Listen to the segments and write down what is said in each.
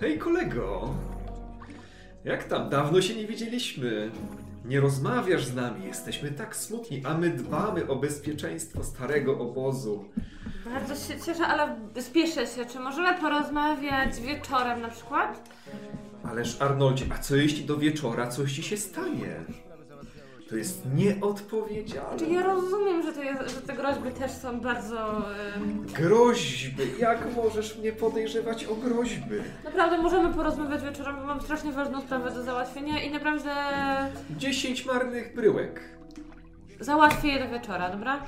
Hej kolego! Jak tam? Dawno się nie widzieliśmy. Nie rozmawiasz z nami, jesteśmy tak smutni, a my dbamy o bezpieczeństwo starego obozu. Bardzo się cieszę, ale spieszę się. Czy możemy porozmawiać wieczorem na przykład? Ależ Arnoldzie, a co jeśli do wieczora coś ci się stanie? To jest nieodpowiedzialne. Czy ja rozumiem, że, jest, że te groźby też są bardzo... em, Groźby! Jak możesz mnie podejrzewać o groźby? Naprawdę możemy porozmawiać wieczorem, bo mam strasznie ważną sprawę do załatwienia i naprawdę Dziesięć marnych bryłek. załatwię je do wieczora, dobra?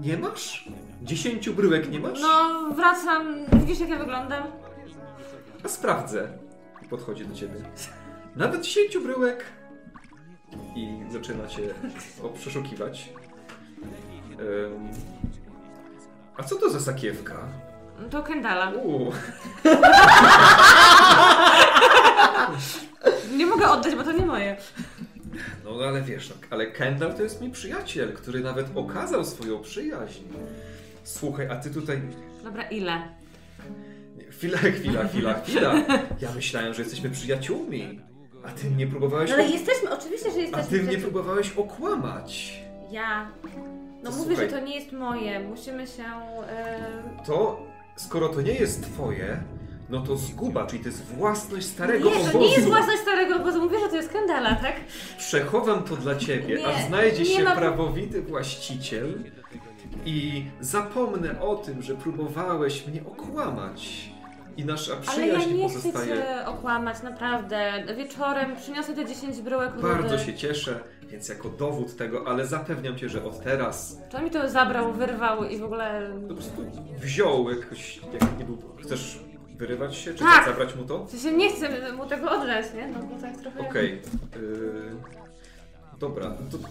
Nie masz? Dziesięciu bryłek nie masz? No, wracam. Widzisz, jak ja wyglądam? A sprawdzę. Podchodzi do ciebie. Nawet dziesięciu bryłek. I zaczyna cię przeszukiwać. Em, a co to za sakiewka? To Kendala. Uuu, Nie mogę oddać, bo to nie moje. no ale wiesz, no, ale Kendall to jest mi przyjaciel, który nawet okazał swoją przyjaźń. Słuchaj, a ty tutaj... Dobra, ile? Chwila, chwila, chwila, chwila. Ja myślałem, że jesteśmy przyjaciółmi. A ty mnie próbowałeś... No ale jesteśmy, oczywiście, że A jesteśmy. ty mnie próbowałeś okłamać. Ja. No To mówię, słuchaj. że to nie jest moje. Musimy się. E... To, skoro to nie jest twoje, no to zguba, czyli to jest własność starego Nie, obozu. to nie jest własność starego obozu. Mówię, że to jest Kendala, tak? Przechowam to dla ciebie, Nie, aż znajdzie nie się ma- prawowity właściciel i zapomnę o tym, że próbowałeś mnie okłamać. I nasza Ale przyjaźń ja nie chcę pozostaje. cię okłamać, naprawdę. Wieczorem przyniosę te 10 bryłek. Bardzo się cieszę, więc jako dowód tego, ale zapewniam cię, że od teraz on mi to zabrał, wyrwał i w ogóle... po prostu wziął jakoś, jak nie był. Chcesz wyrywać się, czy Tak. zabrać mu to? W sensie nie chcę mu tego oddać, nie? No bo tak trochę... Okej. Yy, dobra, no to...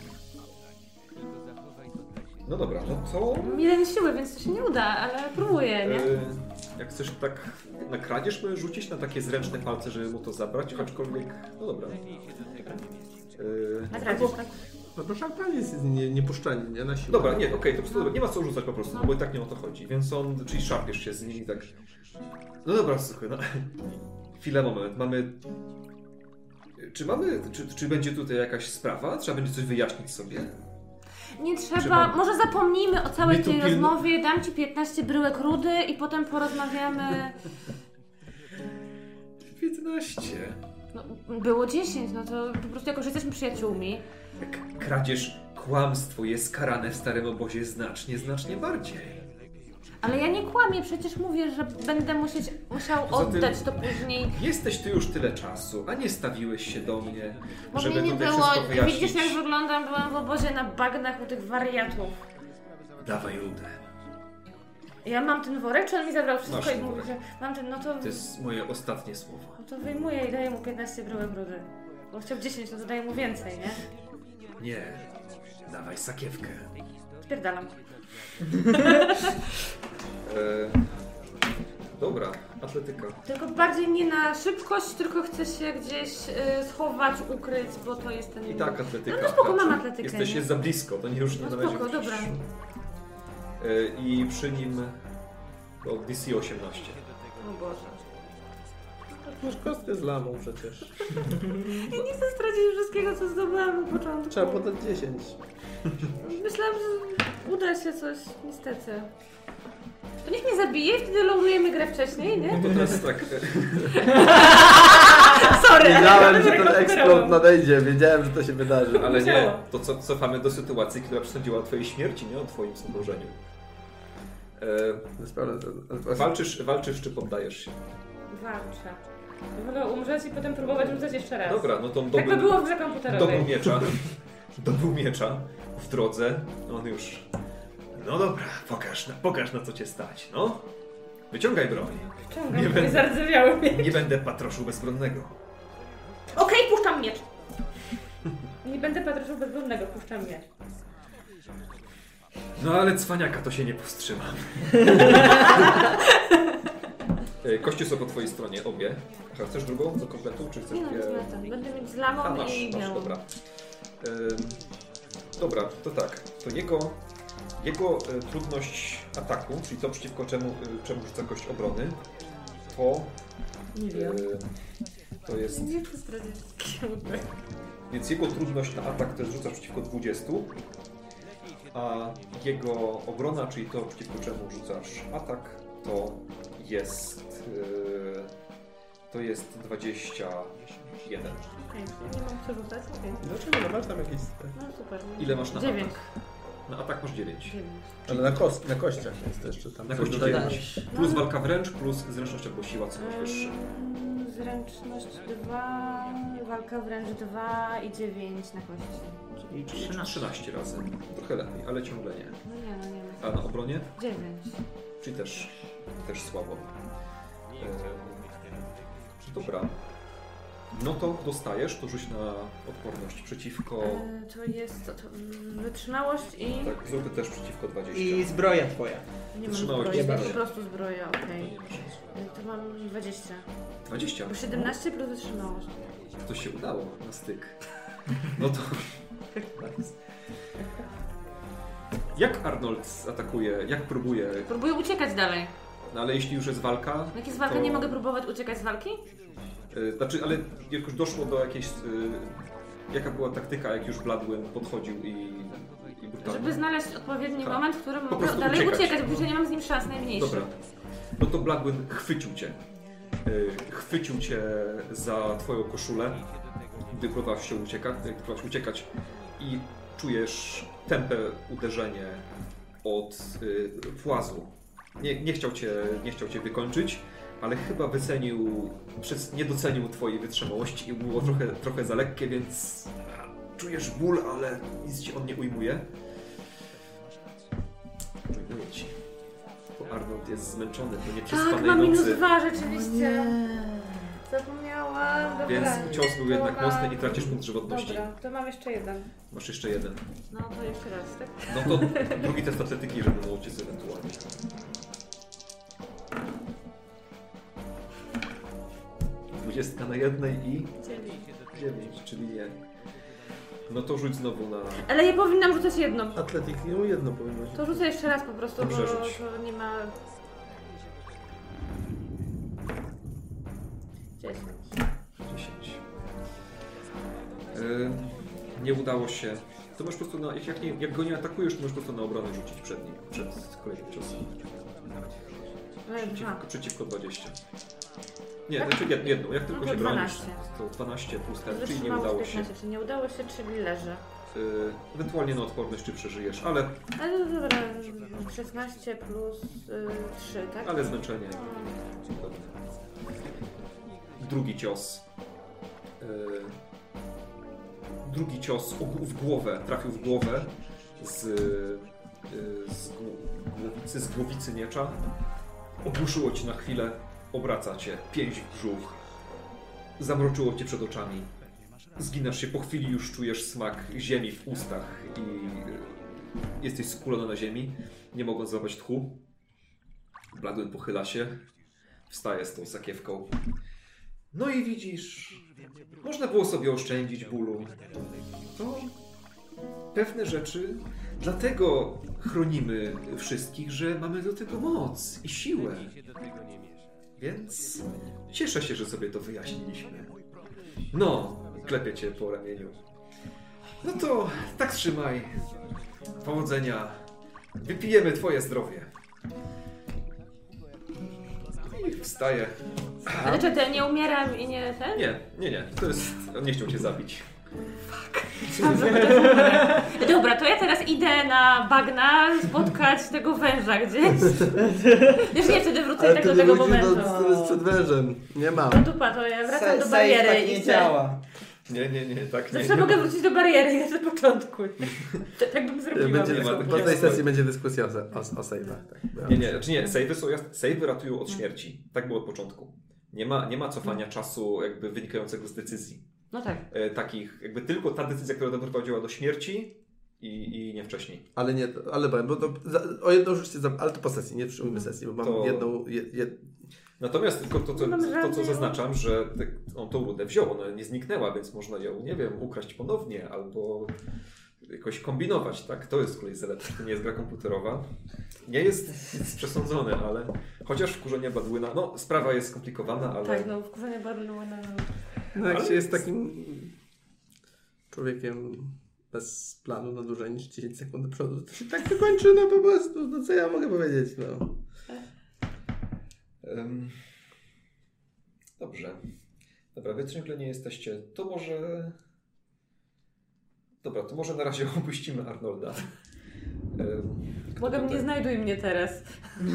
No dobra, no to... Jeden siły, więc to się nie uda, ale próbuję, nie? Yy, jak chcesz tak na kradzież możesz rzucić na takie zręczne palce, żeby mu to zabrać, aczkolwiek... No dobra. Yy, Na kradzież, tak? No to szarpanie jest nie, niepuszczanie, nie na siłę. Dobra, nie, okej, to po prostu dobra, nie ma co rzucać po prostu, no bo i tak nie o to chodzi. Więc on, czyli szarpiesz się z nim i tak. No dobra, słuchaj, no. Chwilę, moment. Mamy. Czy mamy. Czy, czy będzie tutaj jakaś sprawa? Trzeba będzie coś wyjaśnić sobie? Nie trzeba, Trzeba- może zapomnijmy o całej tej rozmowie, dam ci 15 bryłek rudy i potem porozmawiamy. 15. No, było 10, no to po prostu jako, że jesteśmy przyjaciółmi. Jak kradzież, kłamstwo jest karane w starym obozie znacznie, znacznie bardziej. Ale ja nie kłamię, przecież mówię, że będę musieć, musiał Poza tym- oddać to później. Jesteś tu już tyle czasu, a nie stawiłeś się do mnie, Bo żeby mnie nie tutaj było, wszystko wyjaśnić. widzisz jak wyglądam, byłam w obozie na bagnach u tych wariatów. Dawaj rudę. Ja mam ten worek, czy on mi zabrał wszystko Masz i ten mówi, worek. że mam ten, no to, To jest moje ostatnie słowo. no to wyjmuję i daję mu 15 bryłek rudy. Bo chciał 10, no to daję mu więcej, nie? Nie, dawaj sakiewkę. Spierdalam. E, dobra, atletyka. Tylko bardziej nie na szybkość, tylko chcę się gdzieś y, schować, ukryć, bo to jest ten... I tak atletyka. No, no spoko, mam atletykę, Jesteś nie? jest za blisko, to nie już nie No należy spoko, dobra. E, I przy nim o, DC 18. O Boże. Masz kostkę z lamą przecież. Ja nie chcę stracić wszystkiego, co zdobyłam na początku. Trzeba podać 10. Myślałam, że uda się coś, niestety. To niech mnie zabije wtedy loadujemy grę wcześniej, nie? To teraz tak. Sorry, Wiedziałem, że tak ten odbierałam. eksplod nadejdzie, wiedziałem, że to się wydarzy. Ale nie, to co, cofamy do sytuacji, która przesądziła o twojej śmierci, nie o twoim zamrożeniu. E, walczysz, walczysz czy poddajesz się? Walczę. Wolę umrzeć i potem próbować rzucać jeszcze raz. Dobra, no to Tak by dobył, było w grze dobył komputerowej. miecza. Dobył miecza w drodze. On już. No dobra, pokaż, na- pokaż na co cię stać, no. Wyciągaj broń. Nie Ciągam, będę. nie zardzewiały mnie. Nie będę patroszył bezbronnego. Okej, puszczam miecz. Nie będę patrzył bezbronnego, puszczam miecz. No ale cwaniaka to się nie powstrzyma. E, Kości są po twojej stronie, obie. Aha, chcesz drugą do kompletu, czy chcesz Nie no, ten. Będę mieć z lamą A, masz, i masz, białą. dobra. Ym, dobra, to tak. To jego, jego e, trudność ataku, czyli to przeciwko czemu, e, czemu rzuca kość obrony, to Nie wiem. to jest Nie wszystkiego. Więc jego trudność na atak to jest rzuca przeciwko 20, a jego obrona, czyli to przeciwko czemu rzucasz atak, to jest to jest 21. Okej, nie mam co rzucać, okej. Dlaczego nie masz tam jakiś... No super. Ile masz na Dziewięć. Na atak masz 9. Dziewięć. Ale na, kost, na kościach jest jeszcze tam. Na coś kości dodaje. 9. Plus walka wręcz, plus zręczność albo siła, co masz wyższe. Ym, Zręczność 2, walka wręcz 2 i 9 na kości. Czyli 13 razy. Trochę lepiej, ale ciągle nie. No nie, no nie. A na obronie? 9. Czyli też, też słabo. Dobra. No to dostajesz, to rzuć na odporność przeciwko... E, to jest to, to, mm, wytrzymałość i... Tak, zróbmy też przeciwko 20. I zbroja twoja. Nie mam wytrzymałość zbroi, nie to masz. po prostu zbroja, okej. Nie masz nic. E, To mam 20. 20. Bo 17 plus wytrzymałość. To się udało na styk. No to... Jak Arnold atakuje? Jak próbuje? Próbuję uciekać dalej. No ale jeśli już jest walka... Jak jest walka, to- nie mogę próbować uciekać z walki? Y, Znaczy, ale jak już doszło do jakiejś... y, Jaka była taktyka, jak już Bladwin podchodził i, i brutalnie... Żeby znaleźć odpowiedni Tak. moment, w którym mogę prostu dalej uciekać. uciekać, bo już nie mam z nim szans najmniejszych. Dobra. No to Bladwin chwycił cię. Y, Chwycił cię za twoją koszulę, gdy próbowałeś się uciekać, próbowałeś uciekać i czujesz tępe uderzenie od y, płazu. Nie, nie, chciał cię, nie chciał cię wykończyć, ale chyba wycenił, przez, nie docenił twojej wytrzymałości i było trochę, trochę za lekkie, więc czujesz ból, ale nic ci on nie ujmuje. Ujmuje ci. Bo Arnold jest zmęczony po Tak, nieprzespanej mam minus nocy. dwa rzeczywiście. Zapomniałam. Dobra. Więc cios był jednak To mam- mocny i tracisz punkt żywotności. Dobra, to mam jeszcze jeden. Masz jeszcze jeden. No to jeszcze raz, tak? No to drugi test atletyki, żeby było cię ewentualnie. Dwudziestka na jednej i dziewięć, czyli nie. No to rzuć znowu na... Ale ja powinnam rzucać jedną. Atletik, no jedno powinno być. To rzucę jeszcze raz po prostu, Dobrze, bo rzuć. to nie ma... 10. 10. Yy, nie udało się. To masz po prostu na, jak, jak, nie, jak go nie atakujesz, to możesz po prostu na obronę rzucić przed nim, przed kolejnym ciosem. Dwa. Przeciwko, przeciwko 20. Nie, Tak? znaczy jed- jedną. Jak tylko No się bronisz, 12. to 12 plus ten, czyli nie udało się. 15, czyli nie udało się, czyli leży. Yy, ewentualnie na odporność, czy przeżyjesz, ale, Ale no dobra, 16 plus y, 3, tak? ale zmęczenie. Dobra. Drugi cios. Yy, drugi cios w głowę, trafił w głowę z, yy, z gł- głowicy, z głowicy miecza. Ogłuszyło ci na chwilę, obraca cię, pięść w brzuch. Zamroczyło cię przed oczami. Zginasz się, po chwili już czujesz smak ziemi w ustach i jesteś skulony na ziemi, nie mogąc złapać tchu. Bladwin pochyla się, wstaje z tą sakiewką. No i widzisz, można było sobie oszczędzić bólu. To pewne rzeczy, dlatego chronimy wszystkich, że mamy do tego moc i siłę. Więc cieszę się, że sobie to wyjaśniliśmy. No, klepie cię po ramieniu. No to tak trzymaj. Powodzenia. Wypijemy twoje zdrowie. I wstaje. Ale czy to nie umieram i nie ten? Nie, nie, nie. To jest. On nie chciał cię zabić. Dobra, to ja teraz idę na bagna spotkać tego węża gdzieś. Już nie, wtedy wrócę Ale tak do tego będzie momentu. do, to jest przed wężem. Nie ma. No dupa, to ja wracam do bariery tak i nie chcę- działa. Nie, nie, nie, tak nie. Zawsze nie. mogę wrócić do bariery, na początku. Tak, bym zrobiła. Będzie, nie ma po tej sesji będzie dyskusja o, o, o save'ach. Tak. Nie, nie, znaczy nie, savey są jasne. Savey ratują od śmierci. Tak było od początku. Nie ma, nie ma cofania czasu jakby wynikającego z decyzji. No tak. E, takich, jakby tylko ta decyzja, która doprowadziła do śmierci i, i nie wcześniej. Ale nie, ale powiem, bo to, za, o jedną rzecz, za, ale to po sesji, nie przyjmujmy sesji, bo mam To- jedną, je, jed, Natomiast tylko to, to, to, to co zaznaczam, że te- on tą rudę wziął, ona nie zniknęła, więc można ją, nie wiem, ukraść ponownie albo jakoś kombinować, tak? To jest z kolei zaleta, to nie jest gra komputerowa. Nie jest nic przesądzone, ale chociaż wkurzenie Badłyna, no sprawa jest skomplikowana, ale Tak, no wkurzenie bardzo na... No jak się jest takim człowiekiem bez planu na dłużej niż 10 sekund do przodu, to się tak to kończy, no po prostu, no co ja mogę powiedzieć, no. Em, Dobrze. Dobra, wy ciągle nie jesteście. To może. Dobra, to może na razie opuścimy Arnolda. Błagam, tutaj? nie znajduj mnie teraz.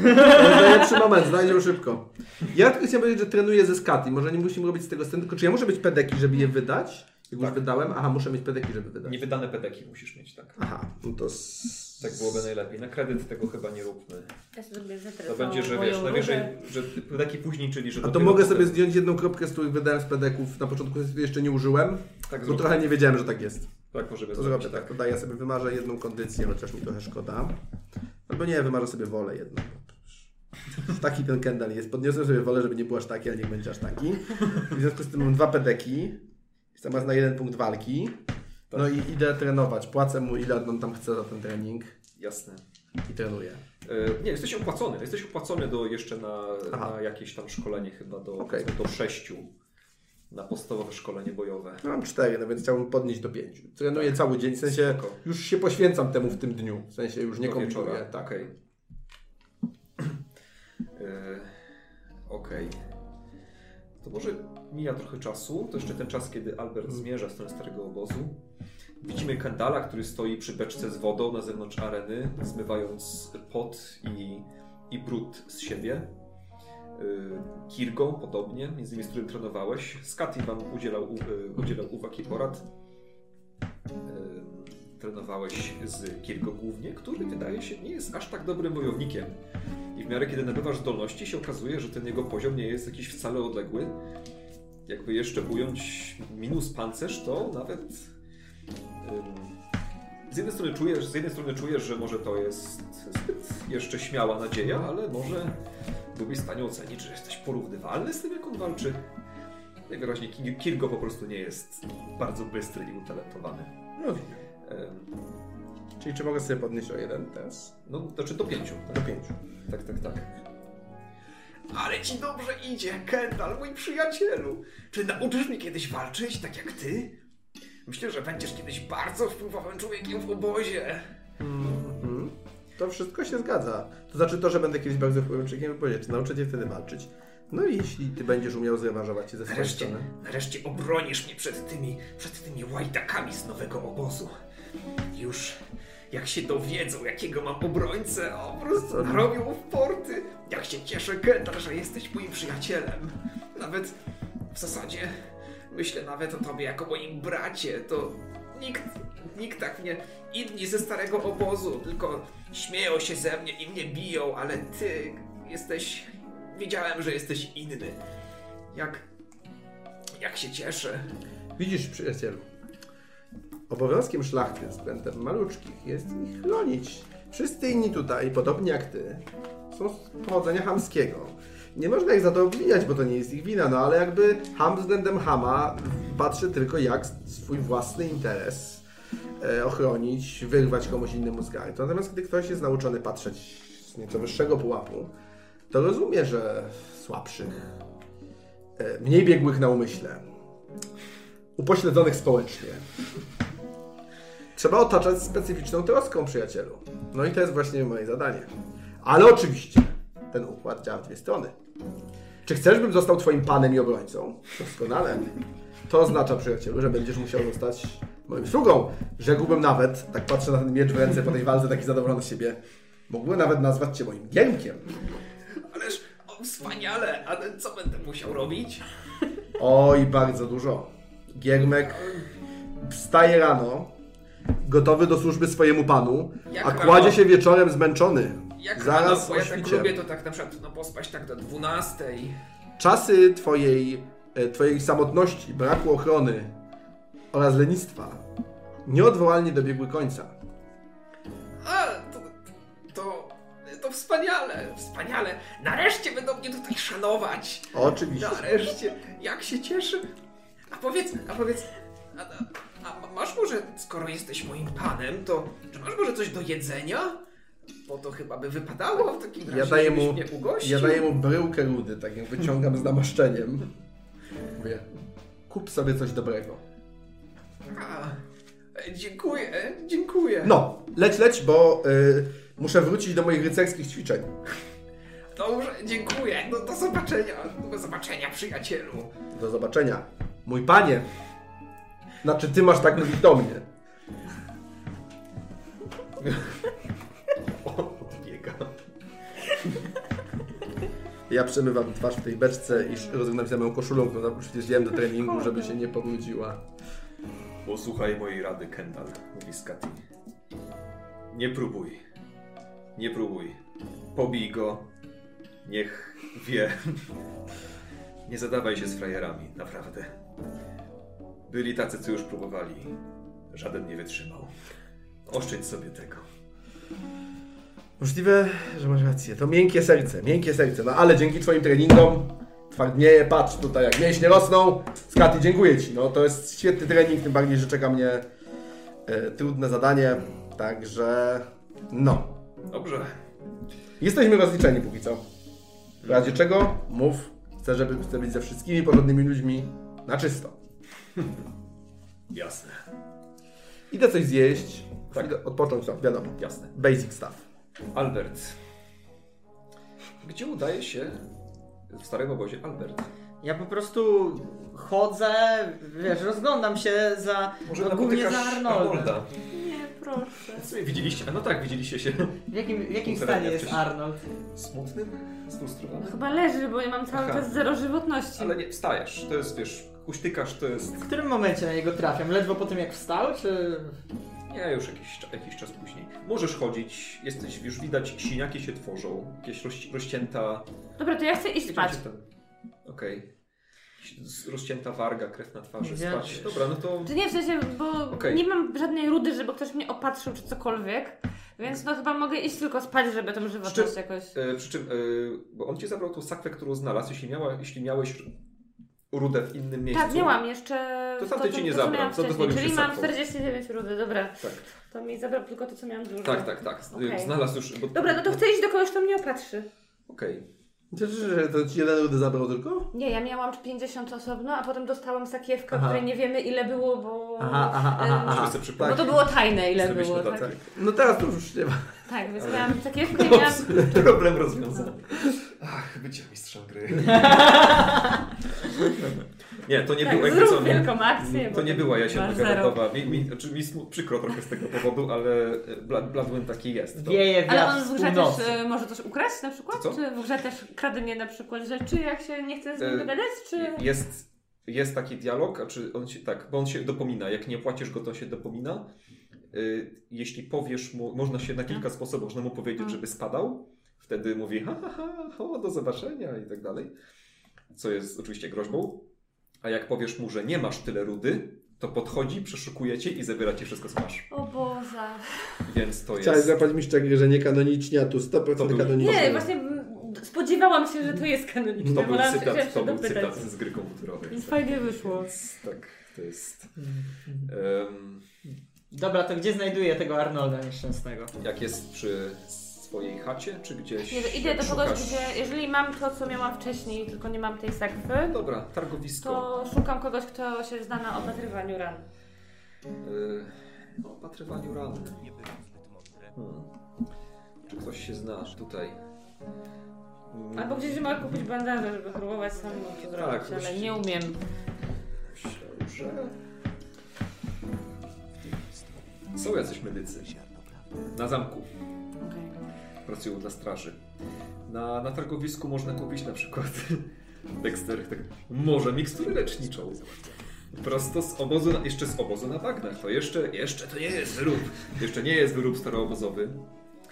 To jest najlepszy moment, znajdziesz szybko. Ja tylko chciałem powiedzieć, że trenuję ze Skati. Może nie musimy robić z tego sceny, tylko czy ja muszę mieć pedeki, żeby je wydać? Jak już Tak. wydałem? Aha, muszę mieć pedeki, żeby wydać. Niewydane pedeki musisz mieć, tak. Aha, no to... s- Tak byłoby najlepiej. Na kredyt tego chyba nie róbmy. Ja sobie zrobię To będzie, że wiesz, najwyżej, że pedeki później, czyli że A to dopiero mogę potem- sobie zdjąć jedną kropkę, z których wydałem z pedeków. Na początku jeszcze nie użyłem, Tak, bo zrób. trochę nie wiedziałem, że tak jest. Tak możemy To zrobię tak, to daję sobie, wymarzę jedną kondycję, chociaż mi trochę szkoda. Albo nie, wymarzę sobie wolę jedną. Taki ten Kendall jest. Podniosłem sobie wolę, żeby nie był aż taki, ale niech będzie aż taki. W związku z tym mam dwa pedeki. Jestem raz na jeden punkt walki. No i idę trenować. Płacę mu ile on tam chce za ten trening Jasne. i trenuję. E, Nie, jesteś opłacony. Jesteś opłacony do jeszcze na, na jakieś tam szkolenie chyba do, powiedzmy do sześciu. Na podstawowe szkolenie bojowe. No mam cztery, no więc chciałbym podnieść do pięciu. Trenuję cały dzień, w sensie Spoko. już się poświęcam temu w tym dniu. W sensie już nie Do kombinuję. wieczora. Tak. Okej. E, Okej. To może mija trochę czasu. To jeszcze ten czas, kiedy Albert zmierza w stronę starego obozu. Widzimy Kendala, który stoi przy beczce z wodą na zewnątrz areny, zmywając pot i, i brud z siebie. Y, Kirgo podobnie, między innymi z którym trenowałeś. Skati wam udzielał, y, udzielał uwag i porad. Y, Trenowałeś z Kirgo głównie, który wydaje się nie jest aż tak dobrym wojownikiem. I w miarę kiedy nabywasz zdolności się okazuje, że ten jego poziom nie jest jakiś wcale odległy. Jakby jeszcze ująć minus pancerz, to nawet z jednej strony czujesz, z jednej strony czujesz, że może to jest zbyt jeszcze śmiała nadzieja, ale może byłbyś w stanie ocenić, że jesteś porównywalny z tym, jak on walczy. Najwyraźniej Ki- Kirgo po prostu nie jest bardzo bystry i utalentowany. No, Ym, czyli czy mogę sobie podnieść o jeden teraz? No, znaczy do pięciu. Do Tak, pięciu. tak, tak. tak. Ale ci dobrze idzie, Kendall, mój przyjacielu. Czy nauczysz mnie kiedyś walczyć, tak jak ty? Myślę, że będziesz kiedyś bardzo wpływowym człowiekiem w obozie. Mhm. To wszystko się zgadza. To znaczy to, że będę kiedyś bardzo wpływowym człowiekiem, powiedzieć, nauczę cię wtedy walczyć. No i jeśli ty będziesz umiał zrewanżować się ze swojej Nareszcie, strony. nareszcie obronisz mnie przed tymi, przed tymi łajdakami z nowego obozu. Już jak się dowiedzą, jakiego mam obrońcę, o, po prostu narobią w porty. Jak się cieszę, Kendall, że jesteś moim przyjacielem. Nawet w zasadzie myślę nawet o tobie jako moim bracie. To nikt, nikt tak mnie, inni ze starego obozu, tylko śmieją się ze mnie i mnie biją, ale ty jesteś, wiedziałem, że jesteś inny. Jak, jak się cieszę. Widzisz, przyjacielu, obowiązkiem szlachty względem maluczkich jest ich chronić. Wszyscy inni tutaj, podobnie jak ty, są z pochodzenia chamskiego. Nie można ich za to obwiniać, bo to nie jest ich wina, no ale jakby ham względem hama patrzy tylko jak swój własny interes e, ochronić, wyrwać komuś innemu z garnka. Natomiast gdy ktoś jest nauczony patrzeć z nieco wyższego pułapu, to rozumie, że słabszych, e, mniej biegłych na umyśle, upośledzonych społecznie. Trzeba otaczać specyficzną troską, przyjacielu. No i to jest właśnie moje zadanie. Ale oczywiście ten układ działa w dwie strony. Czy chcesz, bym został twoim panem i obrońcą? Doskonale. To oznacza, przyjacielu, że będziesz musiał zostać moim sługą. Rzekłbym nawet, tak patrzę na ten miecz w ręce po tej walce, taki zadowolony z siebie, mógłbym nawet nazwać cię moim giermkiem. Ależ o, wspaniale, ale co będę musiał robić? Oj, bardzo dużo. Giermek wstaje rano, gotowy do służby swojemu panu, Jak a rano? kładzie się wieczorem zmęczony. Jak Zaraz rano, bo ja tak lubię to tak na przykład no, pospać tak do 12. Czasy twojej, e, twojej samotności, braku ochrony oraz lenistwa nieodwołalnie dobiegły końca. A, to, to, to wspaniale, wspaniale. Nareszcie będą mnie tutaj szanować. Oczywiście. Nareszcie, jak się cieszę. A powiedz, a powiedz, a, a, a masz może, skoro jesteś moim panem, to czy masz może coś do jedzenia? Bo to chyba by wypadało w takim razie, Ja daję mu, mnie ugościł. ja daję mu bryłkę rudy, tak jak wyciągam z namaszczeniem. Mówię, kup sobie coś dobrego. A, dziękuję, dziękuję. No, leć, leć, bo y, muszę wrócić do moich rycerskich ćwiczeń. Dobrze, dziękuję. No do zobaczenia, do zobaczenia przyjacielu. Do zobaczenia. Mój panie. Znaczy, ty masz tak mówić do mnie. Ja przemywam twarz w tej beczce i rozegnam się moją koszulą, którą przecież wziąłem do treningu, żeby się nie pobrudziła. Posłuchaj mojej rady, Kendall, mówi Scotty. Nie próbuj. Nie próbuj. Pobij go. Niech wie. Nie zadawaj się z frajerami, naprawdę. Byli tacy, co już próbowali. Żaden nie wytrzymał. Oszczędź sobie tego. Możliwe, że masz rację. To miękkie serce, miękkie serce. No ale dzięki twoim treningom twardnieje, patrz tutaj jak mięśnie rosną. Skaty, dziękuję ci. No to jest świetny trening, tym bardziej, że czeka mnie e, trudne zadanie. Także no. Dobrze. Jesteśmy rozliczeni póki co. W razie czego mów. Chcę, żeby chcę być ze wszystkimi porządnymi ludźmi na czysto. Jasne. Idę coś zjeść. Tak. Odpocząć, co, wiadomo. Jasne. Basic stuff. Albert. Gdzie udaje się w starym obozie Albert? Ja po prostu chodzę, wiesz, rozglądam się za, no, głównie za Arnoldem. Nie, proszę. W sumie widzieliście, a no tak, widzieliście się W jakim, w jakim stanie jest. Arnold? smutnym, sfrustrowanym. Chyba leży, bo ja mam cały Aha. czas zero żywotności. Ale nie, wstajesz, to jest, wiesz, uśtykasz, to jest... W którym momencie na niego trafiam? Ledwo po tym jak wstał, czy... Nie, już jakiś, jakiś czas później. Możesz chodzić, jesteś, już widać, siniaki się tworzą, jakieś roś, rozcięta... Dobra, to ja chcę iść spać. Okej. Z- Rozcięta warga, krew na twarzy, Ja- spać. Dobra, no to... Czy nie, w sensie, bo Okej. nie mam żadnej rudy, żeby ktoś mnie opatrzył czy cokolwiek. Więc no chyba mogę iść tylko spać, żeby tą żywotność Przy- jakoś... E, przy czym, e, bo on ci zabrał tą sakwę, którą znalazł, jeśli, miała, jeśli miałeś rudę w innym miejscu. Tak, miałam jeszcze... To tamty ci nie co zabrał, co Czyli mam sakwą. 49 rudy, dobra. Tak, To mi zabrał tylko to, co miałam dużo. tak, tak, tak. Okej. Znalazł już... Bo... Dobra, no to chcę iść do kogoś, kto mnie opatrzy. Okej. Czy, czy, że to ci jeden rudy zabrał tylko? Nie, ja miałam 50 osobno, a potem dostałam sakiewkę, Aha. której nie wiemy ile było, bo... Aha, aha, aha, aha. Bo to było tajne, ile Zrobiliśmy było. Tak, notatki. No teraz to już nie ma. Tak więc miałam sakiewkę i miałam... Problem rozwiązany. Ach, bycie mistrzem gry. Nie, to nie Tak, było jakby co. wielką akcję. To nie była jesienna garatowa. Mi, mi, znaczy mi smu- przykro trochę z tego powodu, ale Blood, Bloodwind taki jest. To, Wieje Ale on z w grze też y, może coś ukraść na przykład? Co? Czy w grze też kradnie na przykład rzeczy, jak się nie chce z nim E, dogadać? Czy... jest, jest taki dialog, a czy on się, tak, bo on się dopomina. Jak nie płacisz go, to się dopomina. Y, jeśli powiesz mu, można się na kilka sposobów, można mu powiedzieć, Mm. żeby spadał. Wtedy mówi, ha, ha, ha, o, do zobaczenia i tak dalej. Co jest oczywiście groźbą. A jak powiesz mu, że nie masz tyle rudy, to podchodzi, przeszukuje cię i zabiera ci wszystko, co masz. O Boże. Więc to Chciałem jest... złapać mistrza gry, że nie kanonicznie, a tu 100% To był- kanonicznie. Nie, właśnie spodziewałam się, że to jest kanoniczne. To był się cytat, chciałam to się był dopytać. cytat z gry komputerowej. Więc fajnie wyszło. Więc Tak, to jest... Mhm. Dobra, to gdzie znajduję tego Arnolda nieszczęsnego? jak jest przy swojej chacie, czy gdzieś... Nie, że idę do kogoś, szukasz- gdzie jeżeli mam to, co miałam wcześniej, tylko nie mam tej sakwy, Dobra, targowisko. to szukam kogoś, kto się zna na opatrywaniu ran. Yy, o opatrywaniu ran. Hmm. Czy ktoś się zna tutaj? Mm, Albo gdzieś mogę kupić bandaże, żeby próbować samemu to zrobić, ale właściwie. nie umiem. Myślę, że... Są jacyś medycy. Na zamku. Pracują dla straży. Na, na targowisku można kupić na przykład Dexter, tak, może miksturę leczniczą. Prosto z obozu, na, jeszcze z obozu na bagnach. To jeszcze, jeszcze to nie jest wyrób. Jeszcze nie jest wyrób staroobozowy.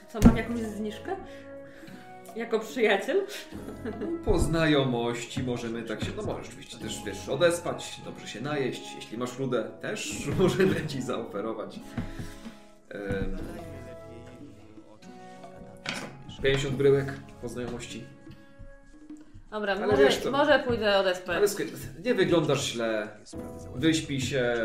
Co, mam jakąś zniżkę? Jako przyjaciel? Po znajomości możemy tak się, no możesz oczywiście też, wiesz, odespać, dobrze się najeść. Jeśli masz rudę, też możemy Ci zaoferować. Em, 50 bryłek po znajomości. Dobra, Ale może, wiesz, może pójdę od SP. Ale słuchaj, nie wyglądasz źle. Wyśpij się,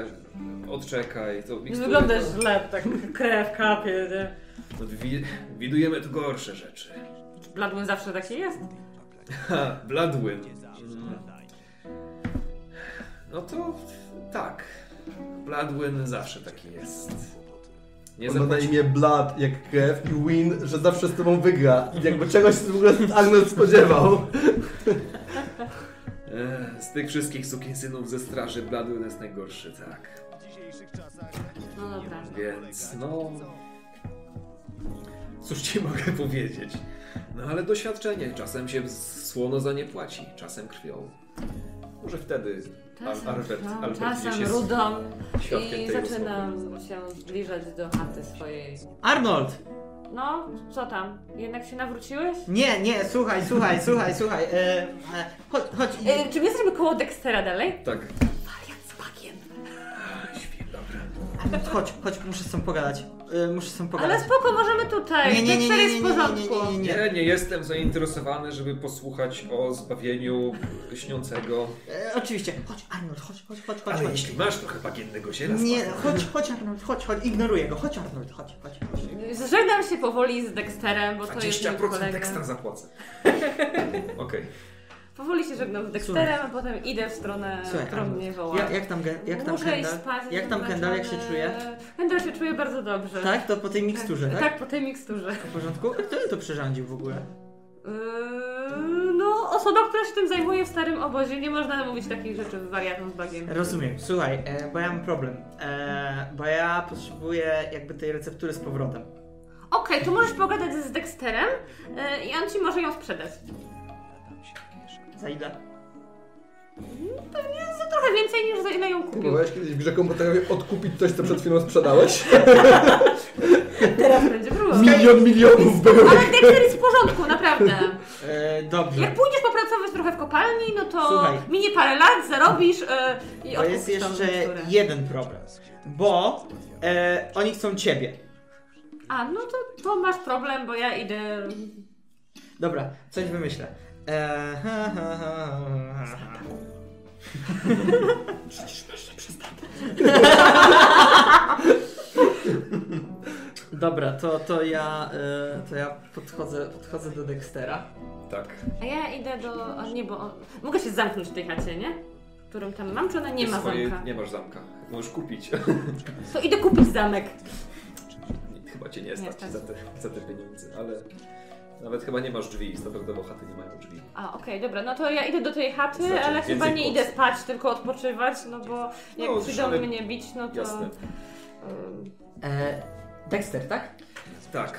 odczekaj. To Nie mikstury wyglądasz to- źle, tak krew kapie. nie? No, wi- widujemy tu gorsze rzeczy. Bladwin zawsze taki jest. Ha, Bloodwyn. Mm. No to tak. Bloodwyn zawsze taki jest. Nie On ma na zapłaci... imię Blood, jak krew i Win, że zawsze z tobą wygra. I jakby czegoś w ogóle Agnes spodziewał. E, Z tych wszystkich sukinsynów ze straży Bloodwyn jest najgorszy, tak. No dobra. Więc no... Cóż ci mogę powiedzieć? No ale doświadczenie. Czasem się słono za nie płaci, czasem krwią. Może wtedy Czasem, Albert, no, Albert czasem rudą i zaczynam się zbliżać do chaty swojej. Arnold! No, co tam? Jednak się nawróciłeś? Nie, nie, słuchaj, słuchaj, słuchaj, słuchaj. E, e, chodź, chodź. E, czy my jesteśmy koło Dextera dalej? Tak. Chodź, chodź, muszę z tobą pogadać. E, muszę z tobą pogadać. Ale spoko, możemy tutaj. Nie, nie, nie, Dexter nie, jest nie, w nie, porządku. nie, nie, nie, nie. Nie, nie jestem zainteresowany, żeby posłuchać o zbawieniu śniącego. E, oczywiście. Chodź, Arnold, chodź, chodź, chodź, chodź. Ale chodź. jeśli masz trochę bagiennego ziela, Nie, spoko. chodź, chodź Arnold, chodź, chodź, ignoruję go. Chodź Arnold, chodź, chodź, chodź. Żegnam się powoli z Dexterem, bo to jest mój 20% kolega. ekstra zapłacę. Okej. Powoli się żegnam z Dexterem, a potem idę w stronę, Słuchaj, którą Arnold, mnie woła. jak, jak tam, Gen- jak tam Muszę iść Kendall? spać. Jak tam Kendall, jak się czuje? Kendall się czuje bardzo dobrze. Tak, to po tej miksturze, tak? Tak, po tej miksturze. W porządku? Kto to przyrządził w ogóle? Yy, no, osoba, która się tym zajmuje w starym obozie, nie można mówić takich rzeczy wariatom z bagiem. Rozumiem. Słuchaj, e, bo ja mam problem. E, bo ja potrzebuję jakby tej receptury z powrotem. Okej, to możesz pogadać z Dexterem yy, i on ci może ją sprzedać. Za ile? Za trochę więcej niż za ile ją kupił. Próbowałeś kiedyś w grze komputerowej odkupić coś, co przed chwilą sprzedałeś? Teraz będzie próbował. Milion milionów były. Ale Dexter jest w porządku, naprawdę. E, dobrze. Jak pójdziesz popracować trochę w kopalni, no to Słuchaj. minie parę lat, zarobisz yy, i To jest odkupisz tą jeszcze jeden problem. Bo e, oni chcą ciebie. A, no to, to masz problem, bo ja idę... Dobra, coś wymyślę. Dobra, to, to ja, e, to ja podchodzę, podchodzę do Dextera. Tak. A ja idę do... A nie, bo on... mogę się zamknąć w tej chacie, nie? Którą tam mam, czy ona nie ma swojej- zamka? Nie masz zamka. Możesz kupić. To idę kupić zamek. chyba cię nie Nie stać stać. za te, za te pieniądze, ale nawet chyba nie masz drzwi. Standardowo chaty nie mają drzwi. A, okej, dobra, no to ja idę do tej chaty, Znaczy, ale więcej chyba nie idę spać, tylko odpoczywać, no bo jak No, przyjdą ale- mnie bić, no to... Jasne. ym, E, Dexter, tak? Tak.